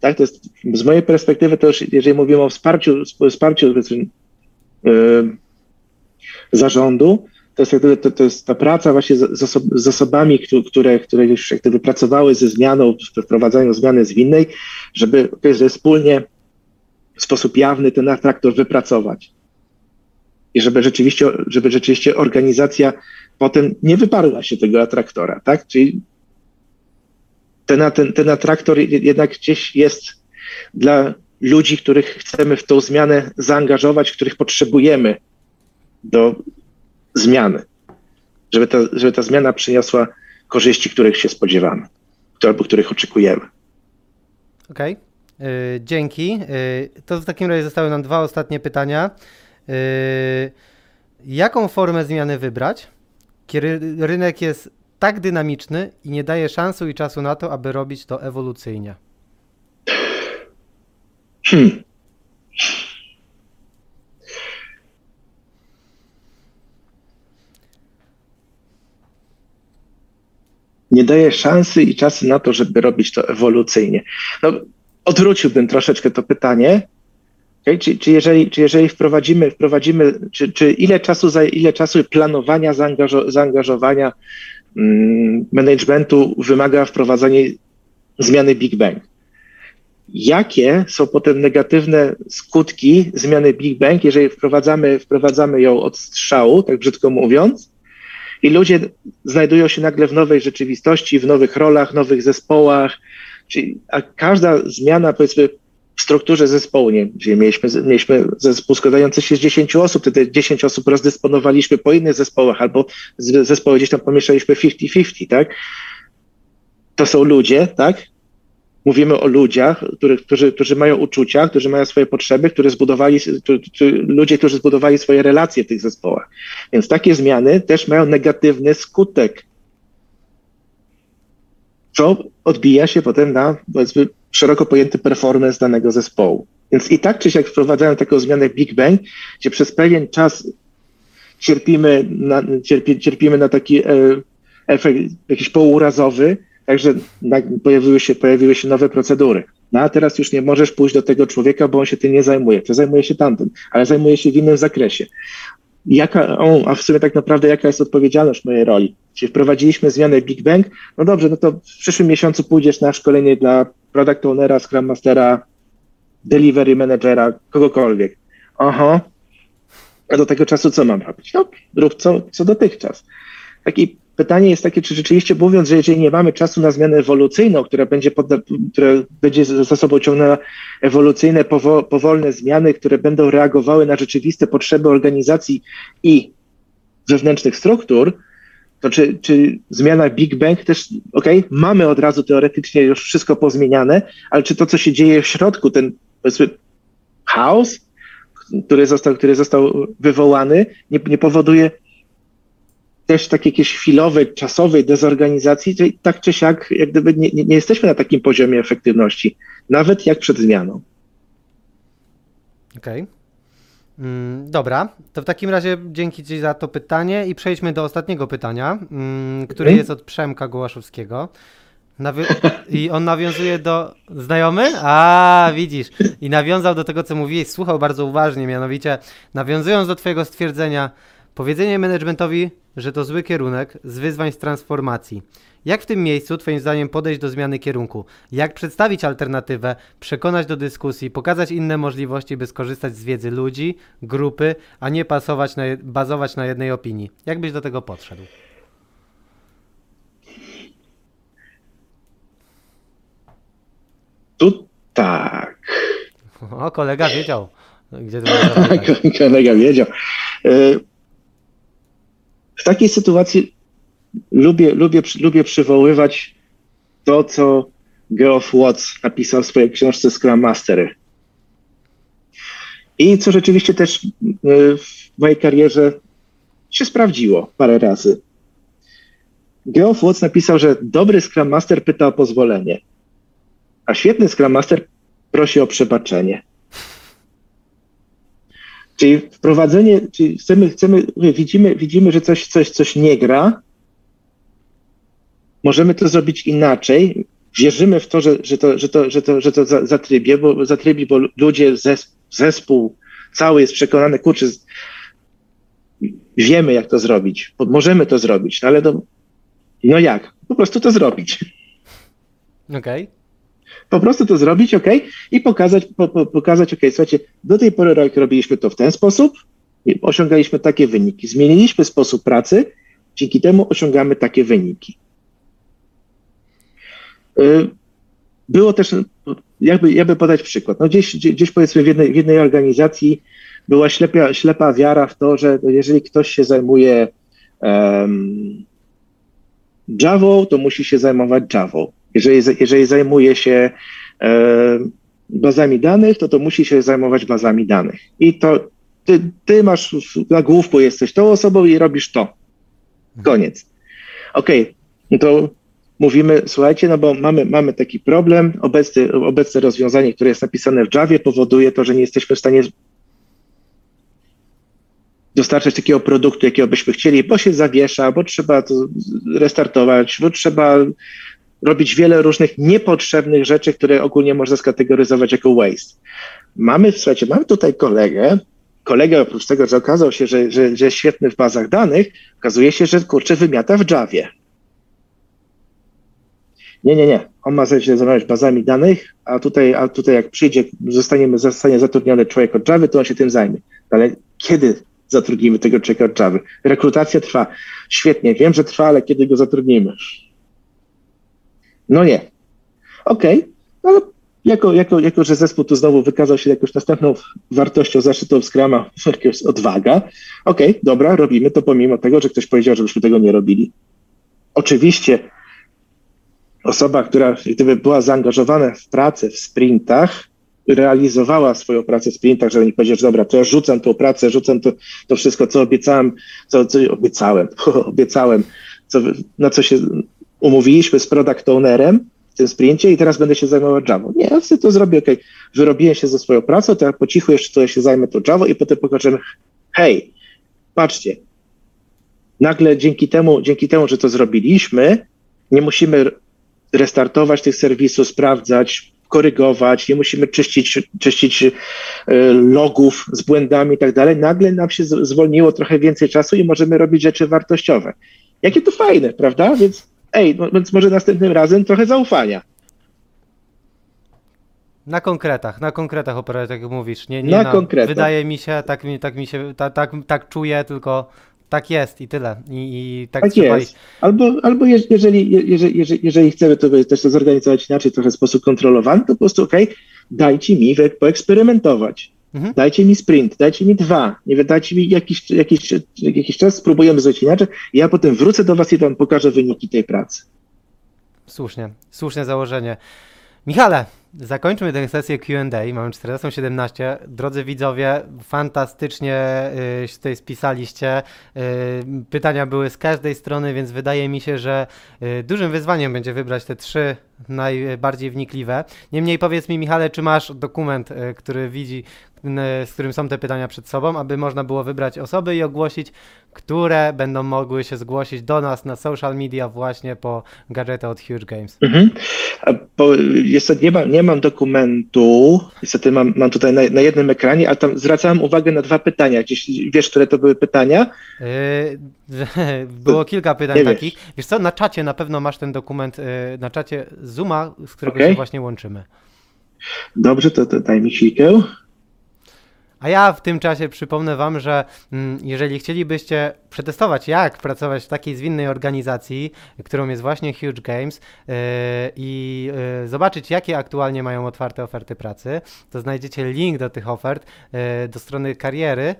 Tak, to jest z mojej perspektywy to już, jeżeli mówimy o wsparciu, wsparciu yy, zarządu, to jest, to, to jest ta praca właśnie z, z osobami, które, które już jak gdyby pracowały ze zmianą, wprowadzaniu zmiany zwinnej, żeby, żeby wspólnie w sposób jawny ten atraktor wypracować. I żeby rzeczywiście, żeby rzeczywiście organizacja potem nie wyparła się tego atraktora, tak? Czyli ten, ten, ten atraktor jednak gdzieś jest dla ludzi, których chcemy w tą zmianę zaangażować, których potrzebujemy do zmiany, żeby ta, żeby ta zmiana przyniosła korzyści, których się spodziewamy, albo których oczekujemy. Okej, okay. dzięki. Yy, to w takim razie zostały nam dwa ostatnie pytania. Yy, jaką formę zmiany wybrać, kiedy rynek jest tak dynamiczny i nie daje szansy i czasu na to, aby robić to ewolucyjnie? Hmm. Nie daje szansy i czasu na to, żeby robić to ewolucyjnie. No, odwróciłbym troszeczkę to pytanie. Okay? Czy, czy, jeżeli, czy jeżeli wprowadzimy, wprowadzimy czy, czy ile, czasu, ile czasu planowania, zaangażo, zaangażowania mm, managementu wymaga wprowadzenie zmiany Big Bang? Jakie są potem negatywne skutki zmiany Big Bang, jeżeli wprowadzamy, wprowadzamy ją od strzału, tak brzydko mówiąc, i ludzie znajdują się nagle w nowej rzeczywistości, w nowych rolach, nowych zespołach, czyli, a każda zmiana, powiedzmy, w strukturze zespołu, nie, gdzie mieliśmy, mieliśmy zespół składający się z 10 osób, te 10 osób rozdysponowaliśmy po innych zespołach, albo zespoły gdzieś tam pomieszaliśmy 50-50, tak? To są ludzie, tak? Mówimy o ludziach, którzy, którzy, którzy mają uczucia, którzy mają swoje potrzeby, którzy zbudowali, ludzie, którzy zbudowali swoje relacje w tych zespołach. Więc takie zmiany też mają negatywny skutek, co odbija się potem na powiedzmy szeroko pojęty performance danego zespołu. Więc i tak czy siak wprowadzają taką zmianę Big Bang, gdzie przez pewien czas cierpimy na, cierpi, cierpimy na taki e, efekt jakiś półurazowy, także pojawiły się, pojawiły się nowe procedury. No a teraz już nie możesz pójść do tego człowieka, bo on się tym nie zajmuje. To zajmuje się tamtym, ale zajmuje się w innym zakresie. Jaka, o, a w sumie tak naprawdę jaka jest odpowiedzialność mojej roli? Czyli wprowadziliśmy zmianę Big Bang, no dobrze, no to w przyszłym miesiącu pójdziesz na szkolenie dla product ownera, scrum mastera, delivery managera, kogokolwiek. Aha, a do tego czasu co mam robić? No, rób co, co dotychczas. Taki pytanie jest takie, czy rzeczywiście mówiąc, że jeżeli nie mamy czasu na zmianę ewolucyjną, która będzie, podda, która będzie za sobą ciągnęła ewolucyjne, powo, powolne zmiany, które będą reagowały na rzeczywiste potrzeby organizacji i wewnętrznych struktur, to czy, czy zmiana Big Bang też, ok, mamy od razu teoretycznie już wszystko pozmieniane, ale czy to, co się dzieje w środku, ten powiedzmy chaos, który został, który został wywołany, nie, nie powoduje też takiej jakiejś chwilowej, czasowej dezorganizacji, tak czy siak, jak gdyby nie, nie, jesteśmy na takim poziomie efektywności, nawet jak przed zmianą. Okej. Okay. Mm, dobra, to w takim razie dzięki Ci za to pytanie i przejdźmy do ostatniego pytania, mm, które okay. jest od Przemka Gołaszowskiego. I on nawiązuje do. Znajomy? A, widzisz. I nawiązał do tego, co mówiłeś, słuchał bardzo uważnie, mianowicie nawiązując do Twojego stwierdzenia, powiedzenie managementowi, że to zły kierunek z wyzwań z transformacji. Jak w tym miejscu, Twoim zdaniem, podejść do zmiany kierunku? Jak przedstawić alternatywę, przekonać do dyskusji, pokazać inne możliwości, by skorzystać z wiedzy ludzi, grupy, a nie pasować na, bazować na jednej opinii? Jak byś do tego podszedł? Tu tak. O, kolega wiedział. Gdzie kolega wiedział. E, w takiej sytuacji lubię, lubię, lubię przywoływać to, co Geoff Watts napisał w swojej książce Scrum Mastery. I co rzeczywiście też e, w mojej karierze się sprawdziło parę razy. Geoff Watts napisał, że dobry Scrum Master pyta o pozwolenie. A świetny Scrum Master prosi o przebaczenie. Czyli wprowadzenie, czyli chcemy, chcemy, widzimy, widzimy, że coś, coś, coś nie gra. Możemy to zrobić inaczej. Wierzymy w to, że, że to, że to, że to, że to zatrybi, bo, zatrybi, bo ludzie, zespół cały jest przekonany, kurczę, wiemy jak to zrobić, możemy to zrobić, no ale no jak? Po prostu to zrobić. Okej. Okay po prostu to zrobić, ok, i pokazać, po, po, pokazać, ok, słuchajcie, do tej pory robiliśmy to w ten sposób, osiągaliśmy takie wyniki. Zmieniliśmy sposób pracy, dzięki temu osiągamy takie wyniki. Y, było też, jakby, jakby podać przykład, no gdzieś, gdzieś powiedzmy w jednej, w jednej organizacji była ślepa, ślepa wiara w to, że jeżeli ktoś się zajmuje um, Java, to musi się zajmować Java. Jeżeli, jeżeli zajmuje się e, bazami danych, to to musi się zajmować bazami danych. I to ty, ty masz na główku, jesteś tą osobą i robisz to. Koniec. Okej, okay. no to mówimy, słuchajcie, no bo mamy, mamy taki problem, obecne, obecne rozwiązanie, które jest napisane w Javie powoduje to, że nie jesteśmy w stanie dostarczać takiego produktu, jakiego byśmy chcieli, bo się zawiesza, bo trzeba to restartować, bo trzeba robić wiele różnych niepotrzebnych rzeczy, które ogólnie można skategoryzować jako waste. Mamy, słuchajcie, mamy tutaj kolegę, kolegę oprócz tego, że okazał się, że, że, że jest świetny w bazach danych, okazuje się, że kurczę wymiata w Javie. Nie, nie, nie. On ma się zajmować bazami danych, a tutaj, a tutaj jak przyjdzie, zostaniemy, zostanie zatrudniony człowiek od Java, to on się tym zajmie. Ale kiedy zatrudnimy tego człowieka od Java? Rekrutacja trwa. Świetnie, wiem, że trwa, ale kiedy go zatrudnimy? No nie. Okej, okay. ale jako, jako, jako, że zespół tu znowu wykazał się jakąś następną wartością zaszytą w Scrama, jakaś odwaga, okej, okay, dobra, robimy to pomimo tego, że ktoś powiedział, żebyśmy tego nie robili. Oczywiście osoba, która gdyby była zaangażowana w pracę w sprintach, realizowała swoją pracę w sprintach, żeby nie powiedzieć, że dobra, to ja rzucam tą pracę, rzucam to, to wszystko, co obiecałem, co, co obiecałem, obiecałem, co, na co się umówiliśmy z product ownerem w tym sprincie i teraz będę się zajmował Java. Nie, ja sobie to zrobię, ok, wyrobiłem się ze swoją pracą, to ja po cichu jeszcze to ja się zajmę tą Java i potem pokażemy, hej, patrzcie, nagle dzięki temu, dzięki temu, że to zrobiliśmy, nie musimy restartować tych serwisów, sprawdzać, korygować, nie musimy czyścić, czyścić e, logów z błędami i tak dalej. Nagle nam się zwolniło trochę więcej czasu i możemy robić rzeczy wartościowe. Jakie to fajne, prawda? Więc ej, no, więc może następnym razem trochę zaufania. Na konkretach, na konkretach operacja, tak jak mówisz. Nie, nie Na na, konkretach. Wydaje mi się, tak mi, tak mi się, ta, tak, tak czuję, tylko tak jest i tyle. I, i tak, Tak trzeba jest. Albo, albo je- jeżeli, jeżeli, jeżeli, jeżeli chcemy to też to zorganizować inaczej, trochę w sposób kontrolowany, to po prostu okej, dajcie mi poeksperymentować. Mhm. Dajcie mi sprint, dajcie mi dwa, nie wiem, dajcie mi jakiś, jakiś, jakiś czas, spróbujemy zrobić inaczej. Ja potem wrócę do Was i Wam pokażę wyniki tej pracy. Słusznie, słuszne założenie. Michale, zakończmy tę sesję Q&A. Mamy 14.17. Drodzy widzowie, fantastycznie y, się tutaj spisaliście. Y, pytania były z każdej strony, więc wydaje mi się, że y, dużym wyzwaniem będzie wybrać te trzy najbardziej wnikliwe. Niemniej powiedz mi, Michale, czy masz dokument, y, który widzi, z którym są te pytania przed sobą, aby można było wybrać osoby i ogłosić, które będą mogły się zgłosić do nas na social media właśnie po gadżety od Huge Games. Mhm. A bo niestety nie mam, nie mam dokumentu, niestety mam, mam tutaj na, na jednym ekranie, ale tam zwracałem uwagę na dwa pytania. Gdzieś wiesz, które to były pytania? Yy, było kilka pytań Nie wiesz. takich. Wiesz co, na czacie na pewno masz ten dokument, yy, na czacie Zooma, z którego Okej. się właśnie łączymy. Dobrze, to, to daj mi chwilkę. A ja w tym czasie przypomnę Wam, że mm, jeżeli chcielibyście przetestować, jak pracować w takiej zwinnej organizacji, którą jest właśnie Huge Games yy, i yy, zobaczyć, jakie aktualnie mają otwarte oferty pracy, to znajdziecie link do tych ofert yy, do strony kariery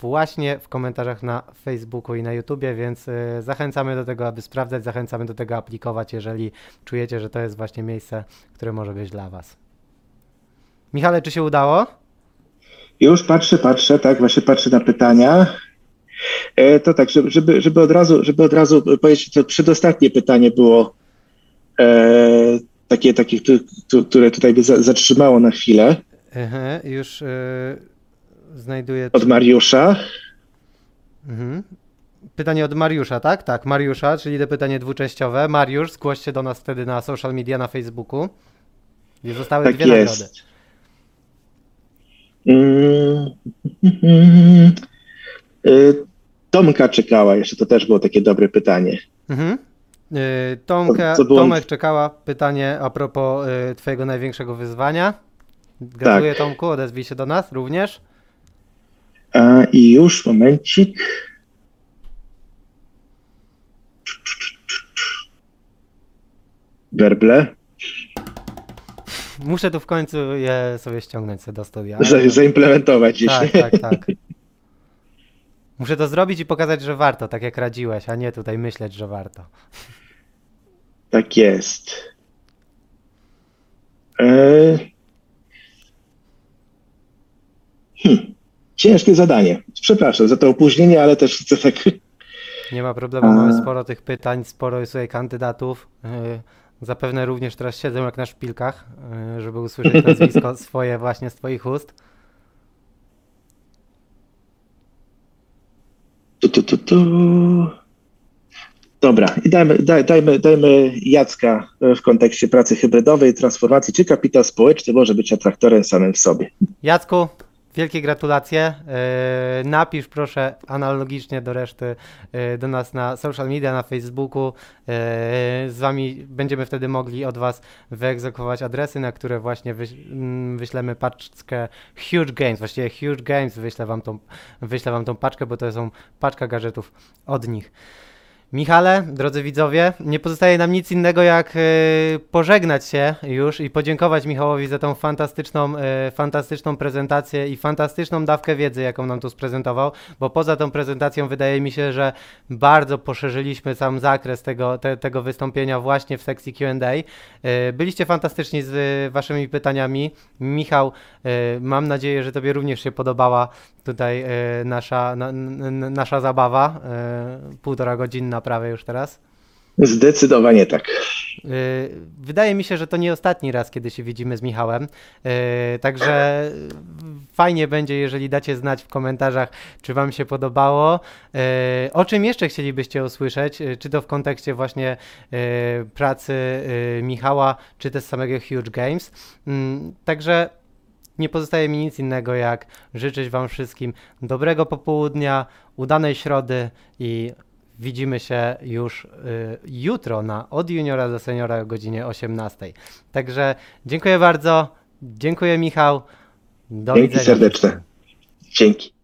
właśnie w komentarzach na Facebooku i na YouTubie, więc zachęcamy do tego, aby sprawdzać, zachęcamy do tego aplikować, jeżeli czujecie, że to jest właśnie miejsce, które może być dla Was. Michale, czy się udało? Już patrzę, patrzę, tak, właśnie patrzę na pytania. E, to tak, żeby, żeby, od razu, żeby od razu powiedzieć, to przedostatnie pytanie było e, takie, takie, które tutaj by za, zatrzymało na chwilę Aha, już yy, znajduję. od Mariusza. Mhm. Pytanie od Mariusza, tak? Tak, Mariusza, czyli to pytanie dwuczęściowe. Mariusz, zgłoś się do nas wtedy na social media, na Facebooku. Gdzie zostały Tak dwie nagrody. jest. Mm, mm, y, Tomka czekała jeszcze, to też było takie dobre pytanie. Mhm. Yy, Tomka, Co- co było- Tomek czekała pytanie a propos yy, twojego największego wyzwania. Gratuluję Tak. Tomku, odezwij się do nas również. A, I już, momencik. Werble, Muszę tu w końcu je sobie ściągnąć sobie do studia. za, zaimplementować gdzieś. Tak, tak, tak. Muszę to zrobić i pokazać, że warto, tak jak radziłeś, a nie tutaj myśleć, że warto. Tak jest. E... Hmm. Ciężkie zadanie. Przepraszam za to opóźnienie, ale też chcę tak. Nie ma problemu, mamy sporo tych pytań, sporo jest tutaj kandydatów. Yy, Zapewne również teraz siedzą jak na szpilkach, yy, żeby usłyszeć nazwisko swoje właśnie z Twoich ust. Tu, tu, tu, tu. Dobra, i dajmy, daj, dajmy, dajmy Jacka w kontekście pracy hybrydowej, transformacji. Czy kapitał społeczny może być atraktorem samym w sobie? Jacku, wielkie gratulacje. Yy, Napisz proszę analogicznie do reszty yy, do nas na social media, na Facebooku. Yy, Z Wami będziemy wtedy mogli od Was wyegzekwować adresy, na które właśnie mm, wyślemy paczkę Huge Games. Właściwie Huge Games wyślę Wam tą, wyślę wam tą paczkę, bo to są paczka gadżetów od nich. Michale, drodzy widzowie, nie pozostaje nam nic innego jak e, pożegnać się już i podziękować Michałowi za tą fantastyczną, e, fantastyczną prezentację i fantastyczną dawkę wiedzy, jaką nam tu sprezentował, bo poza tą prezentacją wydaje mi się, że bardzo poszerzyliśmy sam zakres tego, te, tego wystąpienia właśnie w sekcji Q&A. E, Byliście fantastyczni z waszymi pytaniami. Michał, mam nadzieję, że tobie również się podobała tutaj e, nasza, na, n- nasza zabawa, e, półtora godzinna prawie już teraz. Zdecydowanie tak. E, Wydaje mi się, że to nie ostatni raz, kiedy się widzimy z Michałem. Także fajnie będzie, jeżeli dacie znać w komentarzach, czy Wam się podobało. O czym jeszcze chcielibyście usłyszeć? Czy to w kontekście właśnie pracy Michała, czy też samego Huge Games. Mm, Także nie pozostaje mi nic innego, jak życzyć Wam wszystkim dobrego popołudnia, udanej środy i widzimy się już y, jutro na od juniora do seniora o godzinie 18. Także dziękuję bardzo. Dziękuję Michał. Do Dzięki widzenia. serdeczne. Dzięki.